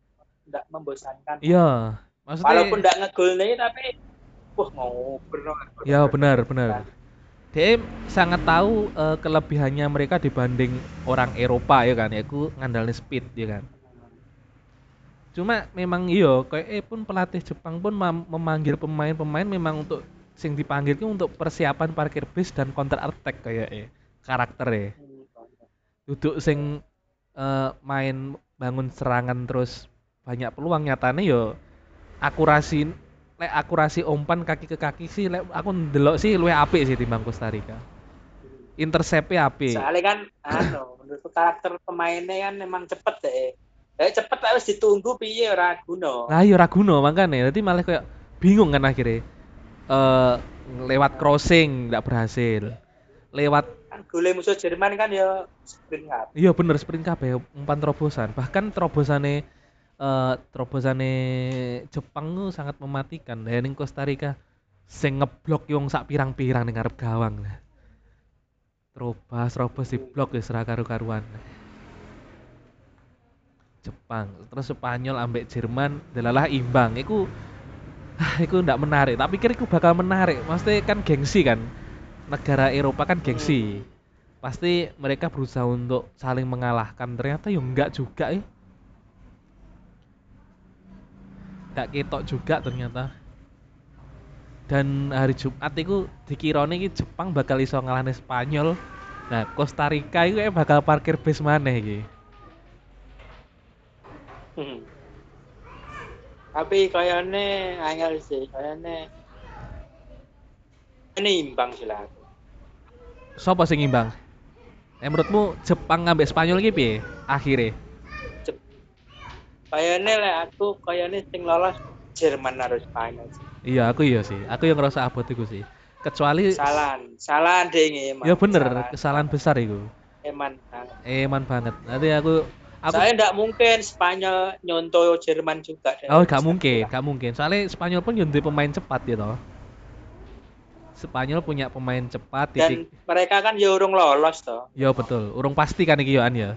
Nggak membosankan. Iya. Maksudnya Walaupun ngegol nih tapi wah ngoper Ya benar, benar. Dia sangat tahu eh, kelebihannya mereka dibanding orang Eropa ya kan, yaitu ngandalin speed ya kan. Cuma memang iyo, kayak eh pun pelatih Jepang pun memanggil pemain-pemain memang untuk sing dipanggil itu untuk persiapan parkir bis dan counter attack kayak eh karakter ya. Duduk sing eh, main bangun serangan terus banyak peluang nyatanya yo akurasi lek akurasi umpan kaki ke kaki sih lek aku ndelok sih luwih apik sih timbang Costa Rica. Interceptnya apik. Soalnya kan anu menurutku karakter pemainnya kan memang cepet deh. Eh cepet harus ditunggu piye ora guna. Lah yo ora guna makanya dadi malah kayak bingung kan akhirnya. Eh lewat crossing nggak berhasil. Lewat Kan gole musuh Jerman kan ya sprint up. iya bener sprint kabeh umpan terobosan. Bahkan terobosane eh terobosane Jepang tuh sangat mematikan. Lah ning Costa Rica sing ngeblok yung sak pirang-pirang ning ngarep gawang. Terobos, terobos di blok wis ra karu-karuan. Jepang, terus Spanyol ambek Jerman delalah imbang. Iku ah, [sighs] iku ndak menarik. Tak pikir iku bakal menarik. Maksudnya kan gengsi kan. Negara Eropa kan gengsi. Pasti mereka berusaha untuk saling mengalahkan. Ternyata ya enggak juga ya. Enggak ketok juga ternyata. Dan hari Jumat itu dikirone iki Jepang bakal iso ngalahne Spanyol. Nah, Costa Rica itu bakal parkir bis maneh iki. Hmm. Tapi kayaknya angel sih, kayaknya ini imbang sih lah. Sopo sing imbang? Eh, menurutmu Jepang ngambil Spanyol iki piye akhirnya? Kayaknya lah aku kayaknya sing lolos Jerman harus Spanyol. sih. Iya, aku iya sih. Aku yang ngerasa abot iku sih. Kecuali Salan, salah deh emang. ya bener, Salah. kesalahan besar iku. Eman. Eman banget. Nanti aku aku Saya enggak mungkin Spanyol nyontoh Jerman juga. Oh, gak mungkin, gak mungkin. Soalnya Spanyol pun nyundi pemain cepat gitu. Spanyol punya pemain cepat Dan titik. mereka kan ya urung lolos toh. Ya betul, urung pasti kan iki yoan ya.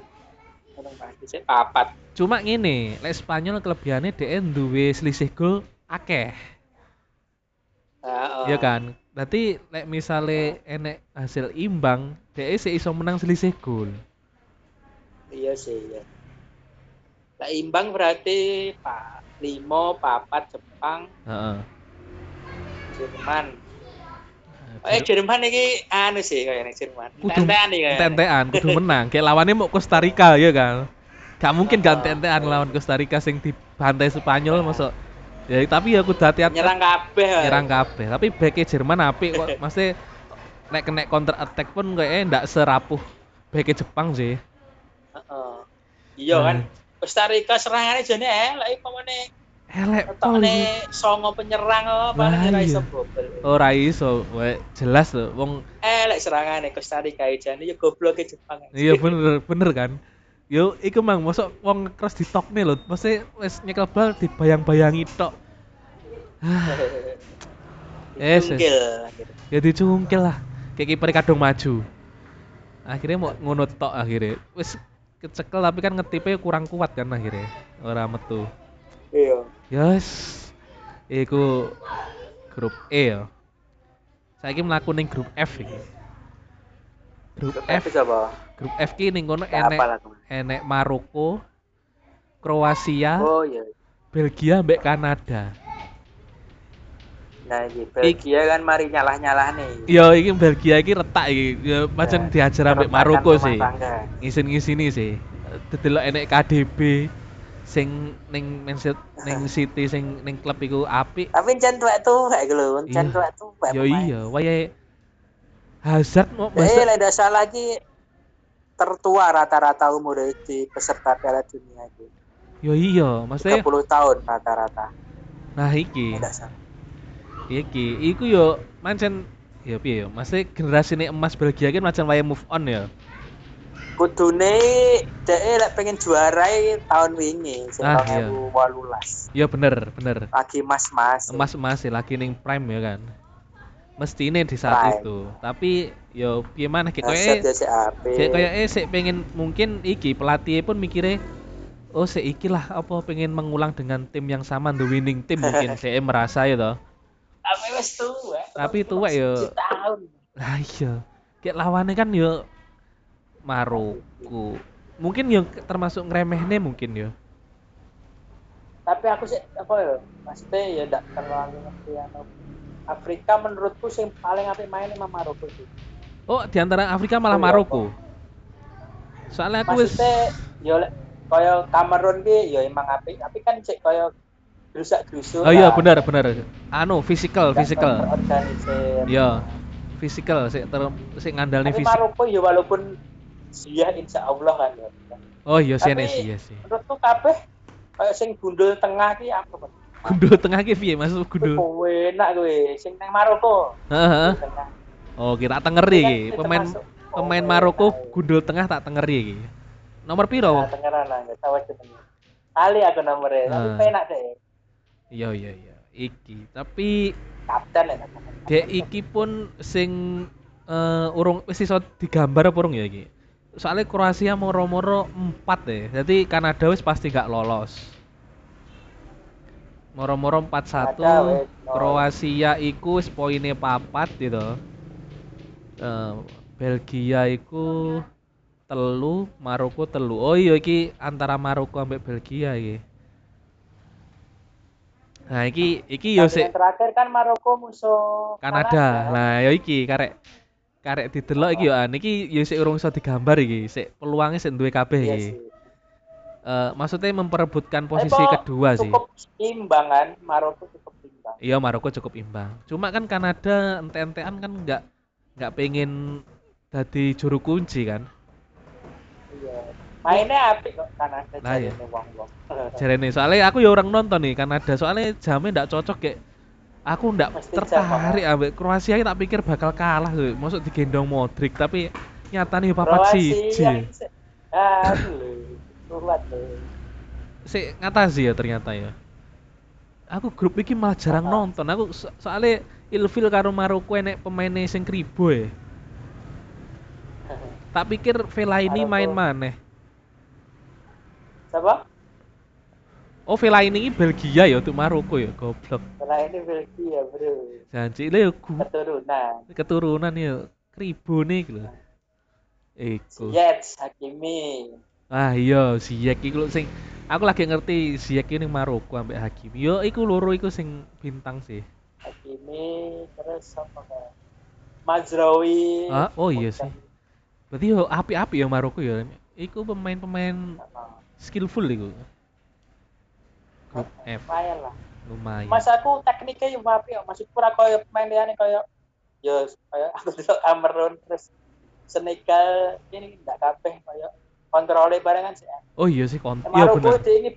Urung pasti sih papat. Cuma ngene, lek Spanyol kelebihannya dia duwe selisih gol akeh. Heeh. Iya kan? Berarti lek misale enek hasil imbang, dia sih iso menang selisih gol. Iya sih, iya. Lah imbang berarti Pak Limo, papat Jepang, Heeh. Jerman. Eh Jerman iki anu sih kayaknya Jerman. Kudu Tentean tentean, kudu menang. Kayak lawannya mau Costa Rica ya kan. Gak mungkin kan Oh. tentean lawan Costa Rica sing dibantai Spanyol masuk. Ya tapi ya kudu hati-hati Nyerang kabeh. ae. nyerang kabeh. Tapi beke Jerman apik kok. [laughs] Mesti nek kena counter attack pun kayaknya ndak serapuh beke Jepang sih. Heeh. Iya kan. Costa Rica serangannya jane elek iki pamane Elek pol. ketokne songo penyerang apa Lah, paling ora iso iya. bobol. Ora iso, we, jelas tuh wong Elek serangane Costa Rica jane ya gobloke Jepang. [laughs] iya bener bener kan. Yo iku mang mosok wong cross di nih lho. Mesti wis nyekel bal dibayang-bayangi tok. Yes, yes. Tungkil. ya dicungkil lah kayak kiper kadung maju akhirnya mau ngono tok akhirnya wis kecekel tapi kan ngetipnya kurang kuat kan akhirnya ora metu Iya. yes Iku grup E ya. Saiki mlaku ning grup F iki. Grup Grup F, F apa? grup F ki ning kono enek enek Maroko, Kroasia, Oh iya. Belgia mbek Kanada. Nah, iki Belgia kan mari nyalah-nyalah nih. Yo iki Belgia iki retak iki. Ya pancen Ya, diajar ambek Maroko sih. Ngisin-ngisini sih. Dedelok enek KDB sing ning City, [laughs] ning City sing ning klub iku apik. Tapi jan tuwek tuwek iku lho, jan Iya. tuwek tuwek. Yo iya, wayahe Hazard mau Eh, masa lek ndak salah lagi tertua rata-rata umur di peserta Piala Dunia itu. yo iya, maksudnya 30 tahun rata-rata. nah iki. Iki, iku yo mancen ya piye yo, maksudnya generasi ini emas Belgia kan macam wayahe move on ya. Kudune dhek lek pengen juara tahun wingi sing Ah, iya. 2018. Iya bener, bener. Lagi mas-mas. Emas-emas sih lagi ning prime ya kan. Mesti ini di saat Prime. itu. Tapi yo piye maneh ki Aset koyo ya. Sik kayak eh sik pengen mungkin iki pelatih pun mikirnya oh sik iki lah apa pengen mengulang dengan tim yang sama the winning team mungkin [laughs] saya merasa ya toh. Tapi wis. Tapi tuwek yo. Tahun. Lah iya. Kayak lawannya kan yo Maroko. Mungkin yo termasuk ngremehne mungkin yo. Tapi aku sih apa ya? Maksudnya ya ndak terlalu ngerti anu. Afrika menurutku sing paling apik main emang Maroko sih. Oh, di antara Afrika malah Oh, iya, Maroko. Soalnya aku wis ya kaya Kamerun ki ya emang apik, tapi kan cek kaya gerusak-gerusuk. Oh iya benar benar. Anu physical physical. Iya. Physical sik ter sik ngandalne fisik. Maroko ya walaupun dia insya Allah kan ya. Oh iya sih Tapi- iya sih. Menurutku kabeh kaya sing gundul tengah ki apa Pak? Gundul tengah ki piye maksud gundul? enak kowe sing nang Maroko. Heeh. Oh, kita tengeri iki. Kan Pemain pemain Maroko enak. gundul tengah tak tengeri iki. Nomor Nah, piro? tengeran lah, nggak tahu jenenge. Ali aku nomornya, tapi penak deh. Iya iya iya. Iki, tapi Kapten ya. dek iki pun sing eh, urung wis iso digambar apa urung ya iki? Soalnya Kroasia moro-moro 4 deh. Jadi Kanada wis pasti gak lolos. Moro-moro 4-1. Kanada wis lolos. Kroasia iku wis poine papat gitu. Eh, Belgia iku telu, Maroko telu. Oh iya iki antara Maroko ambek Belgia iki. Nah iki iki yo sik terakhir kan Maroko musuh Kanada. Nah, ya iki karek karek didelok iki yo an iki yo sik urung iso digambar iki. Sik peluangnya sik duwe kabeh Iya iki. Eh, maksudnya memperebutkan posisi Tapi kok kedua sih. Cukup imbang kan, Maroko cukup imbang. Iya, Maroko cukup imbang. Cuma kan Kanada ente-entean kan nggak nggak pengen jadi juru kunci kan. Iya. Mainnya apik kok Kanada Nah, iya. wong-wong. Jarene soalnya aku ya orang nonton nih Kanada soalnya jamnya nggak cocok kayak aku Mesti tertarik ambek Kroasia tak pikir bakal kalah tuh. Maksud digendong Modric tapi nyatanya papat siji. Aduh, kuat loh. si ngatasi ya ternyata ya aku grup iki malah jarang Apa? nonton aku so- soalnya ilfil karo Maroko enek pemainnya sing kribo ya [laughs] tak pikir Vela ini main maneh Siapa? Oh Vela ini Belgia ya untuk Maroko ya goblok Setelah ini Belgia, bro. janji le gu- Keturunan. keturunan ya kribo nih gitu Iku. Jets, Hakimi. Ah iya, Ziyech iku lho sing aku lagi ngerti Ziyech ini Maroko ambek Hakimi. Yo iku loro iku sing bintang sih. Hakimi, terus apa kayak Mazraoui. Ah, oh iya sih. Berarti yo api-api ya Maroko ya. Iku pemain-pemain skillful iku. F Lumayan lah. lumayan. Mas aku tekniknya yang apa ya? Maksudku ora koyo pemain liane koyo yo koyo [laughs] aku dulu Cameroon terus Senegal ini ndak kabeh koyo kontrolnya barengan sih. Oh iya sih kon. Iya dia ini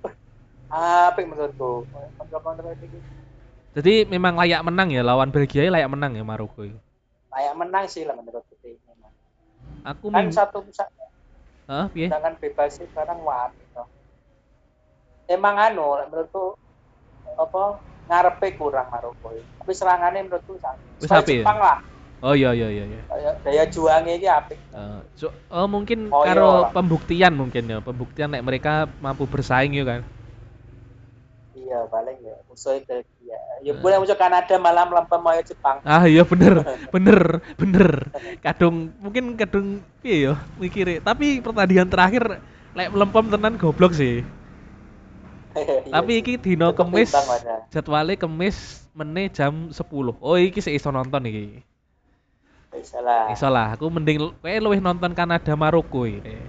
apik menurutku. Kontrol-kontrol ini Jadi memang layak menang ya lawan Belgia layak menang ya Maroko itu. layak menang sih lah menurutku sih. memang. Aku Kan ming... satu sa- Hah, piye? tendangan bebas sih apik toh. Emang anu menurutku apa ngarepe kurang Maroko. Tapi serangannya menurutku Kayak apik ya? Jepang lah. Oh iya iya iya iya. Daya juangnya ini apik. Eh, so- oh mungkin Oh, karo iya. pembuktian mungkin ya, pembuktian nek mereka mampu bersaing ya kan. Iya ya paling ya musuh Belgia ya boleh musuh Kanada malam lempem mau Jepang ah iya bener [laughs] bener bener kadung mungkin kadung iya yo mikir tapi pertandingan terakhir lek melempem tenan goblok sih Iya, tapi iki dino kemis ya. jadwalnya kemis meneh jam 10 oh iki sih iso nonton iki. Bisa lah. Iso lah. Aku mending kowe luwih nonton Kanada Maroko iki.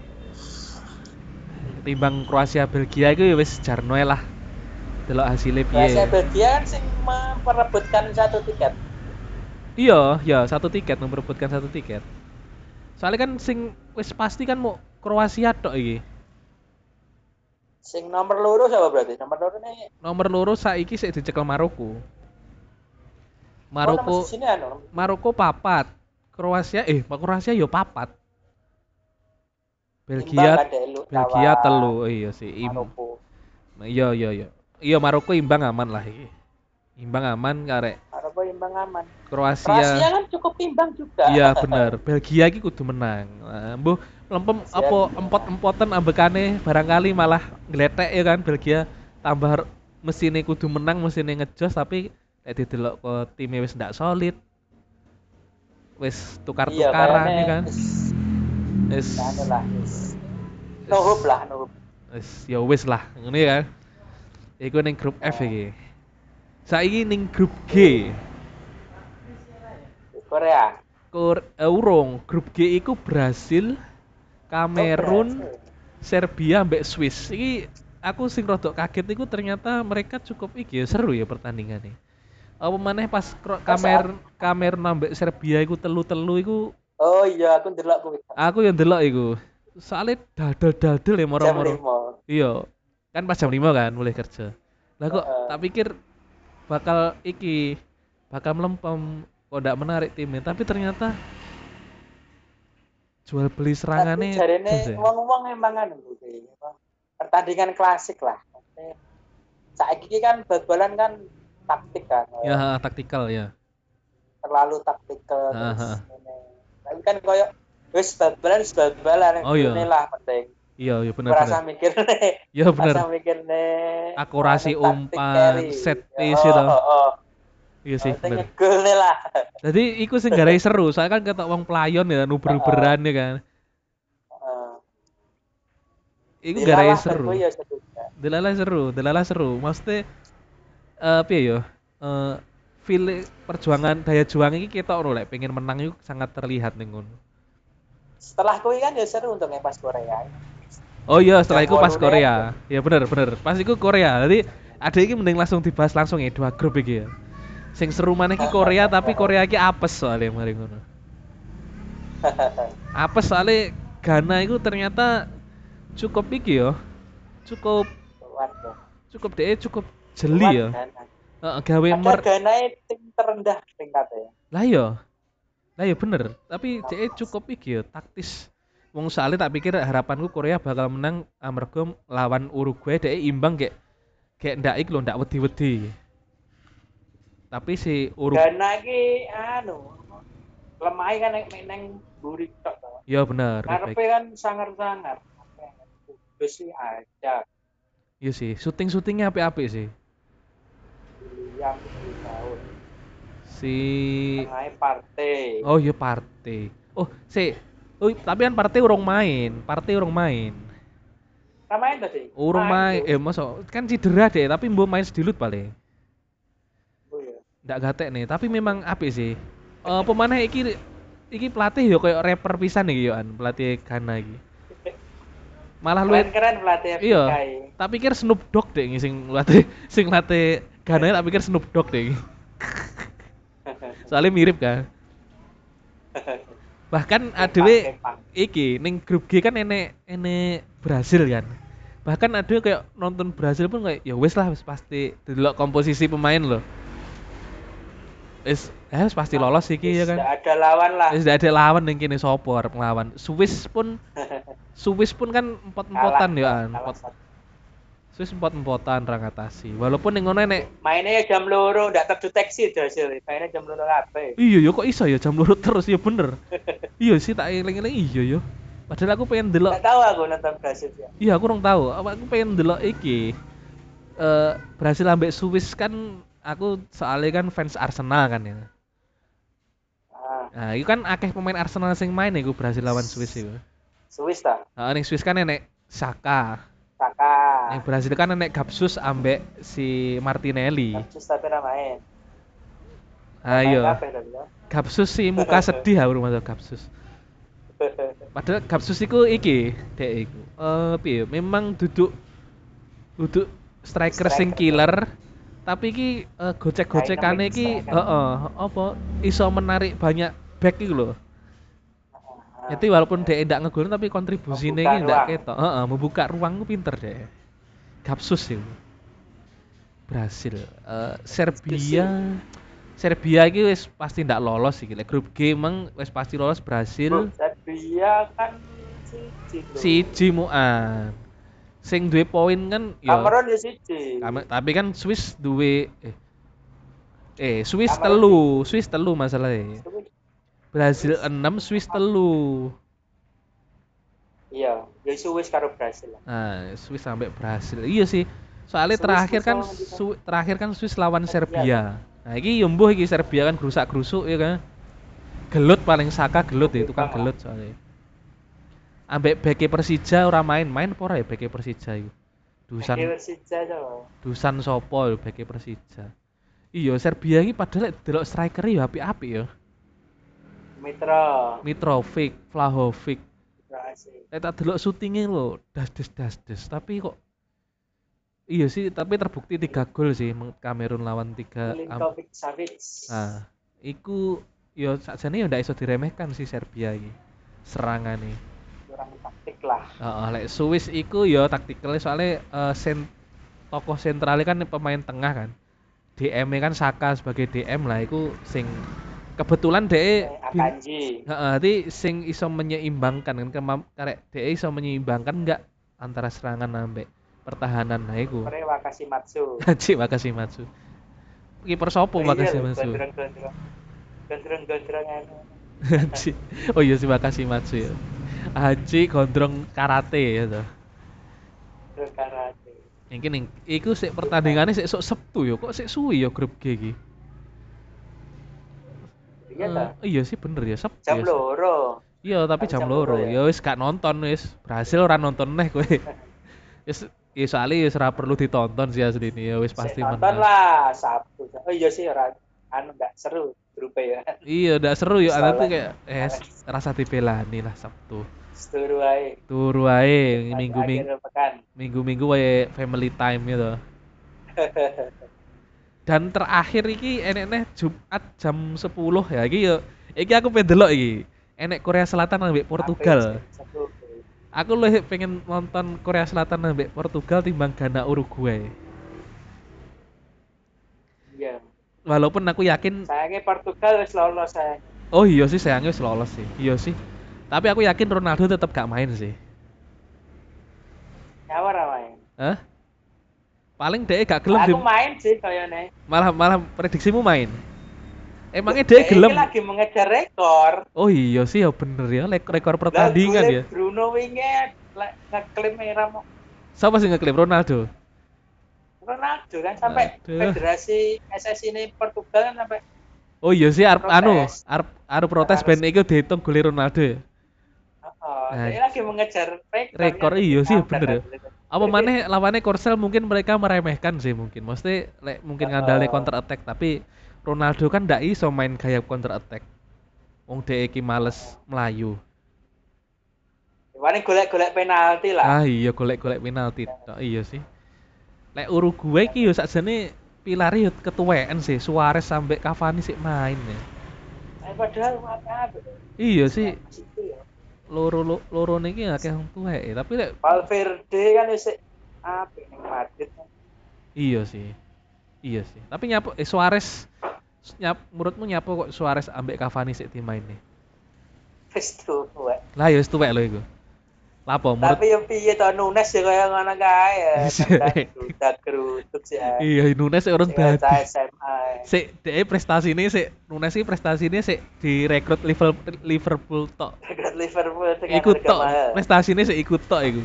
Timbang Kroasia Belgia itu ya wis jarno lah. Delok hasilnya Kroasia piye Belgia kan sing memperebutkan satu tiket. Iya ya satu tiket memperebutkan satu tiket. Soalnya kan sing wis pasti kan mau Kroasia tok iki sing nomor loro siapa berarti? Nomor loro nih nomor loro saiki sik dicekel Maroko. Maroko oh, sini anu? Maroko papat. Kroasia eh Kroasia yo papat. Imbang Belgia kan, lu- Belgia lawan telu. Oh, iya sih im Maroko. Iya iya iya. Iya Maroko imbang aman lah iki. Imbang aman karek Maroko imbang aman. Kroasia Kroasia kan cukup imbang juga. Iya [laughs] bener Belgia iki kudu menang. Nah, mbuh lempem apa empot-empotan ambekane barangkali malah ngeletek ya kan? Belgia tambah mesine kudu menang mesine ngejos tapi nek didelok ke timnya wis ndak solid wis iya tukar-tukaran kayaknya ya kan? wis- wis anu no hope lah no hope wis ya wis lah ngono ya kan? Iku ning grup F iki. Saiki ning grup G. Korea. Kor eh, urung. Grup G iku Brasil Kamerun. Serbia mbek Swiss. Iki aku sing rodok kaget iku ternyata mereka cukup iki ya seru ya pertandingannya. Apa maneh pas Kamer Kamerun ambek Serbia iku telu-telu iku oh iya aku ndelok kuwi aku yang delok iku. Soalnya dadel-dadel ya moro-moro. lima. Iya. Kan pas jam 5 kan mulai kerja. Lah kok Heeh. tak pikir bakal iki bakal melempem kok ndak menarik timnya. Tapi ternyata jual beli serangannya jarene jos ya. wong-wong emang anu apa, pertandingan klasik lah. Saiki ki kan bal-balan kan taktik kan ya. Ha, taktikal ya. Terlalu taktikal tapi kan koyo wis bal-balan wis bal-balan Oh, iya. Ini lah penting iya iya bener merasa bener mikir nih. Iya bener merasa mikir nih. Akurasi umpan, set Ya, piece oh, itu. oh, oh. Iya sih bener ngegol nih lah jadi iku sing garai seru soalnya kan kata wong pelayon ya uber-uberan ya kan iku garai seru ya seru juga. Delala seru, Delala seru. Maksudnya eh piye yo? Eh feel perjuangan daya juang ini kita ora lek pengen menang itu sangat terlihat ning ngono. setelah kuwi kan ya seru untuk pas Korea Oh iya, setelah itu pas Korea. Ya bener bener. Pas itu Korea. Jadi ada iki mending langsung dibahas langsung ya dua grup iki ya. Sing seru maneh iki Korea tapi Korea iki apes soalnya mari ngono. [laughs] Apes soalnya Ghana itu ternyata cukup iki yo. Cukup cukup deh cukup jeli ya. Heeh, gawe mer Ghana tim terendah tingkatnya Lah iya. Lah iya bener, tapi DE cukup iki ya taktis. Wong soalnya tak pikir harapanku Korea bakal menang amarga lawan Uruguay DE imbang kayak kayak ndak lho ndak wedi-wedi. Tapi si Uruguay Ghana iki anu lemah kan nek nang mburi tok to. ya bener. Karepe kan sangar-sangar. Sih aja Iya sih, syuting-syutingnya apik-apik sih. yang tahun. Si Tengahnya partai. Oh iya partai. Oh, si Oh, tapi kan partai urung main, partai urung main. Namanya tadi. Urung main, eh masa kan cedera deh, tapi mbok main sedilut paling. Iya. ndak gatek nih tapi memang apik sih. Eh pemana iki iki pelatih yo kayak rapper pisan iki yo an. Pelatih Ghana iki. Malah lu Keren-keren pelatih Iya. FPK ini. tak pikir Snoop Dogg deh sing latih sing latih Ghana tak pikir Snoop Dogg deh soalnya mirip kan. [laughs] Bahkan adewe iki ning grup G kan enek enek Brasil kan. Bahkan ada kayak nonton Brasil pun kayak ya wis lah wis pasti delok komposisi pemain loh wis eh wis pasti lolos iki ya kan nggak ada lawan lah. wis ndak ada lawan ning kene sapa arep nglawan Swiss pun [laughs] Swiss pun kan empot-empotan Kalah, ya kan empot. Swiss empot-empotan ra ngatasi walaupun ning ngono nek Mainnya ya jam loro, nggak terdeteksi itu hasil. Mainnya jam loro kabeh. iya yo kok iso ya jam lurut terus ya bener [laughs] iya sih tak eling-eling iya yo padahal aku pengen delok Nggak tahu aku nonton Brasil ya. Iya, aku kurang tahu. Apa aku pengen delok iki. eh Brasil ambek Swiss kan aku soalnya kan fans Arsenal kan ya. Ah, Nah, itu kan akeh pemain Arsenal sing main iku Brasil lawan Swiss itu. Swiss ta. Heeh, ning Swiss kan enek Saka. Saka. Ning Brasil kan enek Gapsus ambek si Martinelli. Terus tapi ra main. Ayo. Kabeh tadi ya. Gapsus si muka [laughs] sedih aku rumah Gapsus. Padahal Gapsus iku iki, dek iku. Eh piye? Memang duduk duduk striker sing Striker. killer, tapi iki eh, gocek-gocekane Dynamic iki striker. heeh, apa iso menarik banyak back iku lho. Jadi walaupun dia tidak ngegolin tapi kontribusinya ini tidak ruang. ketok. Heeh, membuka ruang ku pinter deh. Gapsus itu. Brasil, Eh, Serbia, Serbia iki wis pasti ndak lolos iki. Lek grup G emang wis pasti lolos Brasil, Serbia kan siji lho. siji muan. Sing duwe poin kan ya Cameron ya siji. Tapi kan Swiss duwe eh eh Swiss telu, Swiss telu masalahnya. Brasil 6, Swiss telu. Iya, ya Swiss karo Brasil. lah. Nah, Swiss sampai Brasil. Iya sih. Soalnya Swiss terakhir kan. Su- terakhir kan Swiss lawan Serbia. Serbia. Nah, iki yo mbuh iki Serbia kan gerusak-gerusuk ya kan. Gelut paling Saka gelut ya, tukang Tukang gelut soalnya. Ambek beke Persija ora main, main apa ora ya beke Persija iku? Dusan Oke, Persija coba. Dusan sopo lho beke Persija. Iya, Serbia iki padahal delok striker ya apik-apik ya. Mitra. Mitrovic, Vlahovic. Lek tak delok syutingnya lho, das-des das-des, tapi kok Iya sih, tapi terbukti tiga gol sih Kamerun lawan tiga Milinkovic Savic. Nah, iku yo sakjane yo ndak iso diremehkan sih Serbia iki. Serangane. Taktik lah. Heeh, lek Swiss iku yo taktikalnya soalnya eh, sen tokoh sentralnya kan pemain tengah kan. DM kan Saka sebagai DM lah iku sing kebetulan DE Eh, Akanji. Heeh, jadi sing iso menyeimbangkan kan karek DE iso menyeimbangkan enggak antara serangan ambek pertahanan nah iku. Matsu. [laughs] Haji makasih Matsu. Kiper sopo makasih Matsu. Gondrong-gondrong. Gondrong-gondrong anu. [laughs] Haji. Oh iya sih makasih Matsu ya. Haji gondrong karate ya toh. Gondrong karate. Mungkin ing- iku sik pertandingannya sik sok Sabtu ya, kok sik suwi ya grup G iki. Iya ta? iya sih bener ya Sabtu. Jam ya. loro. Iya, tapi jam jam loro loro. ya. Ya wis gak nonton wis. Berhasil ora nonton neh kowe. [laughs] Wis ya soalnya ora perlu ditonton sih asli ini ya wis pasti Sik nonton menang. lah Sabtu. Oh iya sih ora anu enggak seru grupnya ya. Iya, udah seru ya, Salah. tapi kayak eh rasa dibelani lah Sabtu. Seturu ae. Turu ae minggu-minggu Akhir pekan. minggu-minggu wae family time gitu. [laughs] Dan terakhir iki enek neh Jumat jam 10 ya iki yo iki aku pengen delok iki. Enek Korea Selatan ambek Portugal. Aku lebih pengen nonton Korea Selatan ambek Portugal timbang Ghana Uruguay. Walaupun aku yakin Sayangnya Portugal wis lolos saya. oh iya sih sayangnya wis lolos sih. Iya sih. Tapi aku yakin Ronaldo tetap gak main sih. Nyawar main. Hah? Paling dia gak gelem Aku main sih kayaknya. malah malah prediksimu main. Emangnya dia gelem? lagi mengejar rekor. Oh iya sih ya bener ya lek- rekor pertandingan ya. Bruno wingi le- ngeklaim era mau Siapa sih ngeklaim Ronaldo? Ronaldo kan sampai Aduh. federasi SSI ini Portugal kan sampai Oh iya sih arep Protes. anu, arep arep protes Harus. ben iku dihitung golnya Ronaldo ya. oh, Nah, dia lagi mengejar rekor. rekor, iya sih, bener ya. bener. Apa maneh lawannya Korsel mungkin mereka meremehkan sih mungkin. Mesti lek mungkin Oh. counter attack tapi Ronaldo kan ndak iso main gaya counter attack. Wong dhek iki males melayu. Paling golek-golek penalti lah. Ah iya golek-golek penalti. Tok, iya sih. Lek Uruguay ki yo sakjane pilare yo ketuwean sih. Suarez sampai Cavani sih main ya. Eh, padahal apa Iya sih, ya. loro lo- loro niki akeh wong tuwek ya. tapi lek Valverde kan wis apa ning Madrid kan. iya sih. Iya sih. Tapi nyapo eh Suarez nyap menurutmu nyapo kok Suarez ambek Cavani sik dimain nih? Wis tuwek. Lah ya wis tuwek lho iku. Lapo menurut Tapi yang piye to Nunes ya kaya ngono kae ya. Iya. Kerutuk sih. ya. Iya Nunes orang dadi. SMA. Sik dhek prestasi ini sik Nunes iki prestasi ini sik direkrut Liverpool Liverpool tok. Dekat Liverpool dengan Ikut tok mahal. prestasi ini sik ikut tok iku.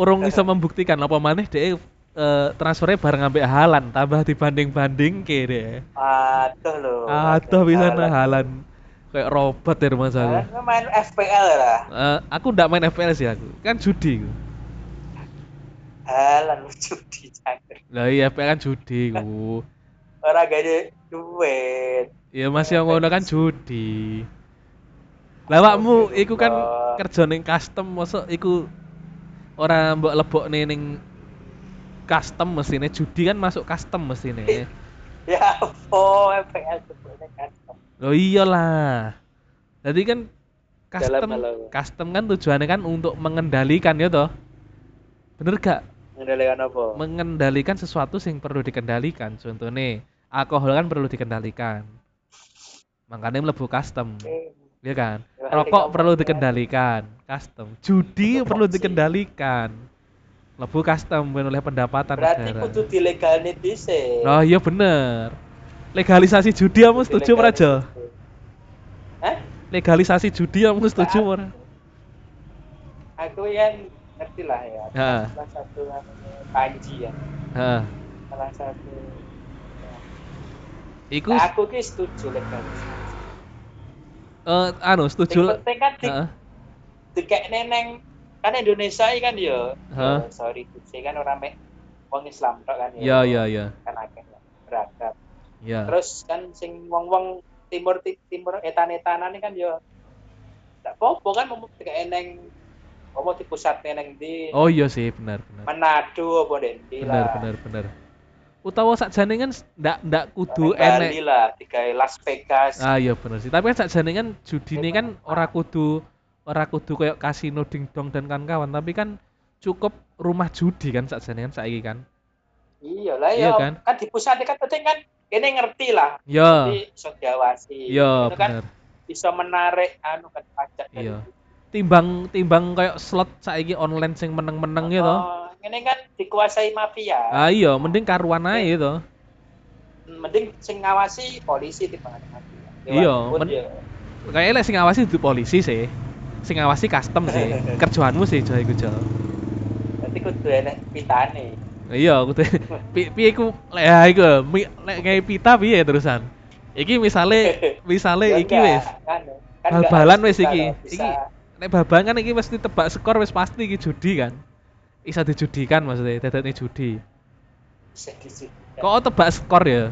Urung iso [laughs] membuktikan apa maneh dhek eh, transfernya bareng ambek Halan tambah dibanding-banding ke deh. Aduh lho. Aduh bisa nah Halan kayak robot ya rumah saya. Halan main FPL lah. Eh, aku ndak main FPL sih aku, kan judi. aku. Halan judi cangkir. Lah iya FPL kan judi ku. [laughs] Ora gede duit. Ya masih yang ngono kan judi. Lah awakmu iku kan kerja ning custom mosok iku ora mbok lebokne ning custom mestine judi kan masuk custom mestine. [laughs] Ya apa FPL sebutnya kan. Loh iyalah. Jadi kan custom custom kan tujuannya kan untuk mengendalikan ya toh. Bener gak? Mengendalikan apa? Mengendalikan sesuatu yang perlu dikendalikan. Contohnya alkohol kan perlu dikendalikan. Makanya mlebu custom. Oke. Ya kan? Ya, Rokok kamu perlu dikendalikan, custom. Judi perlu opsi. dikendalikan. Lebu custom oleh pendapatan Berarti negara. kudu dilegalin dhisik. Oh iya bener. Legalisasi judi kamu setuju ora, Jo? Hah? Legalisasi judi kamu setuju ora? Aku yang ngerti lah ya. Ha. Salah satu Panji ya. Heeh. Salah satu. Iku Nah, aku ki setuju legalisasi. eh anu Yang setuju. penting kan di, dikek neneng kan Indonesia ini kan ya. Hah? ya, sorry, saya kan orang mek wong Islam tok kan Ya ya ya. Kan akeh lah, beragam. Ya. Terus kan sing wong-wong timur ti- timur etan-etanan ini kan ya tak apa kan mau eneng apa di pusat neneng di Oh iya sih benar benar. Manado apa di Benar lah. benar benar. Utawa sakjane kan ndak ndak kudu Neng Bali enek. lah, digawe Las Vegas. Ah iya bener sih. Tapi kan sakjane kan judine kan ora kudu ora kudu kayak kasino dingdong dan kawan-kawan, tapi kan cukup rumah judi kan sakjane kan saiki kan. Iya lah Iya ya. kan? Kan di pusat kan penting kan ini ngerti lah. Ya. Jadi iso diawasi. Iya Itu kan bener. bisa menarik anu kan pajak dari Iya. Timbang timbang kayak slot saiki online sing meneng-meneng ya toh. Oh, ini kan dikuasai mafia. Ah iya, mending karuan ae to. Mending sing ngawasi polisi timbangan mafia. Iya, men- ya, Kayaknya sing ngawasi itu polisi sih. Sing ngawasi custom sih. [laughs] Kerjaanmu sih Jo iku Jo. Nanti kudu enek pitane. Iya, aku tuh [laughs] pi piye lek ya iku lek ngei pita piye terusan. Iki misale [laughs] misale Ya iki wis kan, kan bal-balan wis iki. Iki nek babang kan iki mesti tebak skor wis pasti iki judi kan. Bisa dijudikan maksudnya, dadane judi. Kok tebak skor ya?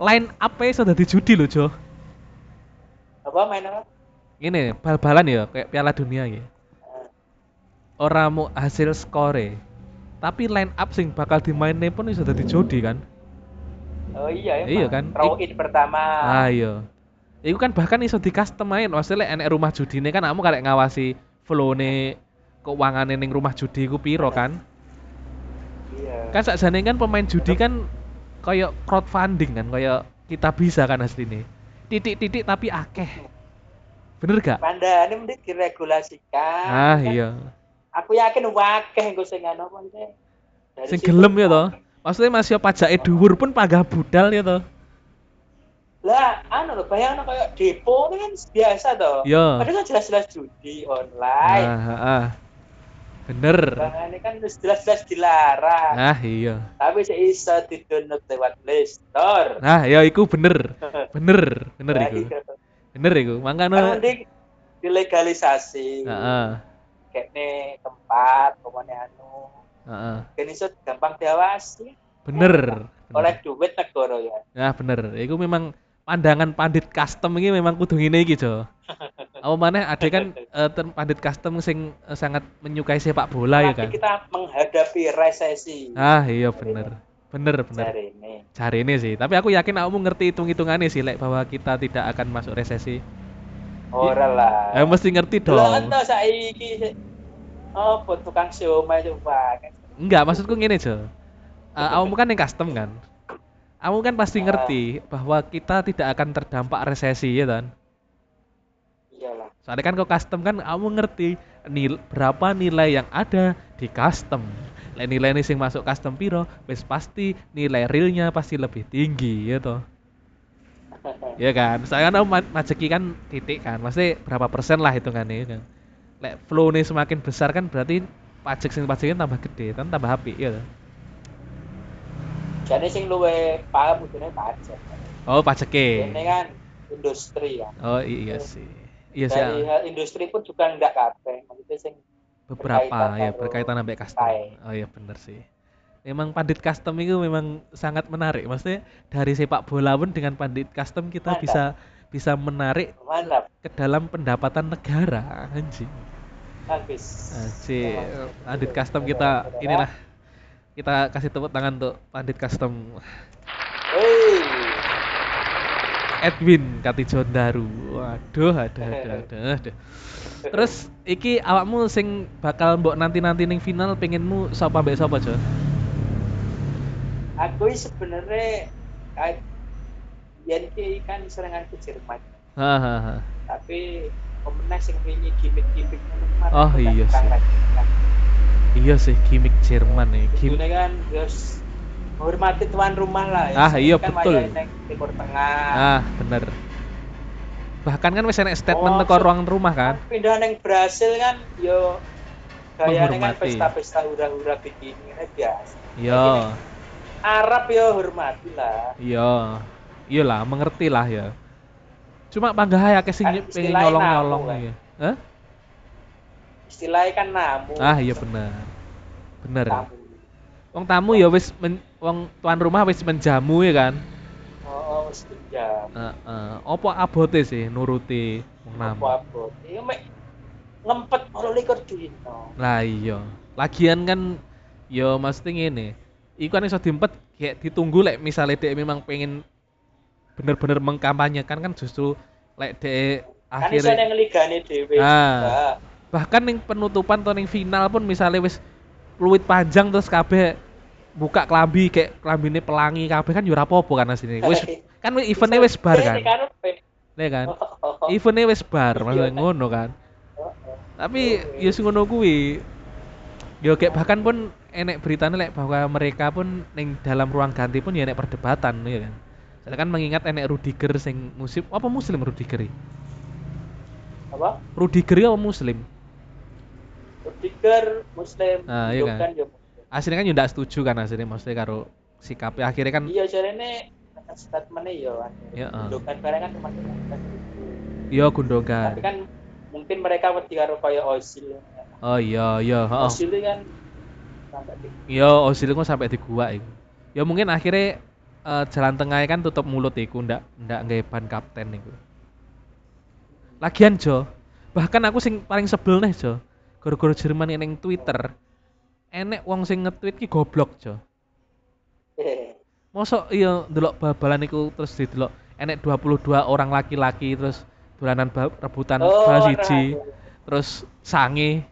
Line up e iso dadi judi lho, Jo. apa main apa? Ini bal-balan ya kayak Piala Dunia ya. Ora mau hasil skore. Tapi line up sing bakal dimainne pun iso dadi judi kan. Oh iya, Iya kan? Throw in pertama. Ah iya. Iku kan bahkan iso di customize, maksudnya lek enek rumah judine kan kamu karek ngawasi flow-ne keuangane ning rumah judi iku piro kan? Iya. Kan sakjane kan pemain judi kan kayak crowdfunding kan, kayak kita bisa kan asline. Titik-titik tapi akeh. Bener gak? Mandane mending diregulasikan. Ah Kan iya. Aku yakin wakeh engko sing anu apa Sing gelem ya toh. Maksudnya masih pajake dhuwur pun pagah budal ya toh. Lah, anu lho, bayangno kayak depo ini kan biasa toh. Iya. Padahal kan jelas-jelas judi online. Ah, ah, ah. Bener. Bangane kan wis jelas-jelas dilarang. Ah iya. Tapi sih iso di-download lewat Play Store. Nah, ya iku bener. [laughs] Bener, bener Nah, iku. iya. Bener iku. Kan Makanya mending dilegalisasi. Heeh. Kayak nih tempat, pokoknya anu. Heeh. Kan iso gampang diawasi. Bener. Oleh bener. duit negara ya. Nah, bener. Iku memang pandangan pandit custom ini memang kudu ngene iki, Jo. [laughs] Apa maneh ada kan [laughs] ten- pandit custom sing eh, sangat menyukai sepak bola ya Tapi kan. kita menghadapi resesi. Ah, iya bener. Bener, bener. Cari ini. Cari ini sih. Tapi aku yakin kamu ngerti hitung-hitungannya sih, lek bahwa kita tidak akan masuk resesi. Ora lah. Eh, mesti ngerti dong. ento saiki oh tukang siomay coba. Enggak, maksudku gini, Jo. Eh, kamu kan yang custom kan? Kamu kan pasti Ah. ngerti bahwa kita tidak akan terdampak resesi ya kan? Iyalah. Soalnya kan kau custom kan kamu ngerti nil berapa nilai yang ada di custom. Nilai ini sing masuk custom piro, wis pasti nilai realnya pasti lebih tinggi ya toh. Ya kan? Saya kan majeki kan titik kan, pasti berapa persen lah hitungannya ya kan. Lek flow nih semakin besar kan berarti pajak sing pajaknya tambah gede kan tambah api ya toh. Jadi sing luwe paham kudune pajak. Oh, pajeke. Ini kan industri ya. Oh, iya sih. Iya sih. Dari hal industri pun juga enggak kabeh. Maksudnya sing beberapa berkaitan ya berkaitan sampai custom. kae. Oh iya bener sih. Memang pandit custom itu memang sangat menarik. Maksudnya dari sepak bola pun dengan pandit custom kita Mantap. bisa bisa menarik mantap, ke dalam pendapatan negara anjing. bagus. Anjing. Memang. Pandit custom kita inilah kita kasih tepuk tangan untuk pandit custom Edwin Katijon Daru. Waduh, ada ada ada ada. Terus iki awakmu sing bakal mbok nanti-nanti ning final pengenmu sapa mbek sapa, Jo? Aku ini sebenarnya Yen ki kan serangan ke Jerman, Hahaha. tapi pemenang sing wingi gimmick-gimmick Oh, iya sih. lagi. Iya sih gimmick Jerman nih. Gim Kudune kan terus menghormati tuan rumah lah. ya. Ah, iya, kan betul. Timur Tengah. Ah, bener. Bahkan kan wis enek statement Oh, so- ruang rumah kan. pindah neng Brasil kan yo gayane kan pesta-pesta hura-hura begini kan biasa. Iya, Arab yo hormati lah. iya. Iyalah, mengerti lah ya. Cuma panggah ya sing Kan pengen nyolong-nyolong namu, ya. Hah? Istilahnya kan namu. Ah, iya bener. Bener. Tamu. Wong tamu ya wis men- wong tuan rumah wis menjamu ya kan. Oh, oh wis pinjam. Heeh. Apa abote sih nuruti wong tamu? Apa-apa. Iya mek ngempet 28 dino. Lah iya. Lagian kan ya mesti ngene. Iku kan iso diempet kayak ditunggu lek misalnya dia memang pengen bener-bener mengkampanyekan kan justru lek dia Kan iso akhirnya nang ligane dhewe. Ah. juga. bahkan ning penutupan atau ning final pun misalnya wis fluid panjang terus kabeh buka kelambi kayak kelambine pelangi kabeh kan yo ora apa-apa kan asline. [laughs] Wis kan eventnya wis bar kan. Ini karepe. Ya kan? Oh, [laughs] oh, oh. Eventnya wis bar maksudnya Iya. ngono kan. Oh, oh. tapi ya sing ngono kuwi yo kayak bahkan pun enek beritanya lek bahwa mereka pun ning dalam ruang ganti pun ya enek perdebatan ya kan saya kan mengingat enek Rudiger sing muslim apa muslim Rudiger? Apa? Rudiger apa muslim Rudiger Muslim, Ah, iya kan? Aslinya kan yo ndak setuju kan aslinya maksudnya karo sikapnya akhirnya kan Iya jarene statementnya yo kan. Ya, ah. Gundogan barang kan cuma yo Gundogan Tapi kan mungkin mereka wedi karo kaya Ozil. oh iya iya heeh Ozil itu kan sampai di yo Ozil kok sampai di gua iku. Ya mungkin akhirnya eh, jalan tengahnya kan tutup mulut iku ndak ndak nggawe ban kapten iku. Lagian Jo bahkan aku sing paling sebel nih Jo gara-gara Jerman ning Twitter enek wong sing nge-tweet ki goblok Jo. [laughs] Mosok iya ndelok bal-balan iku terus didelok enek 22 orang laki-laki terus dolanan rebutan Oh, nah, siji terus sange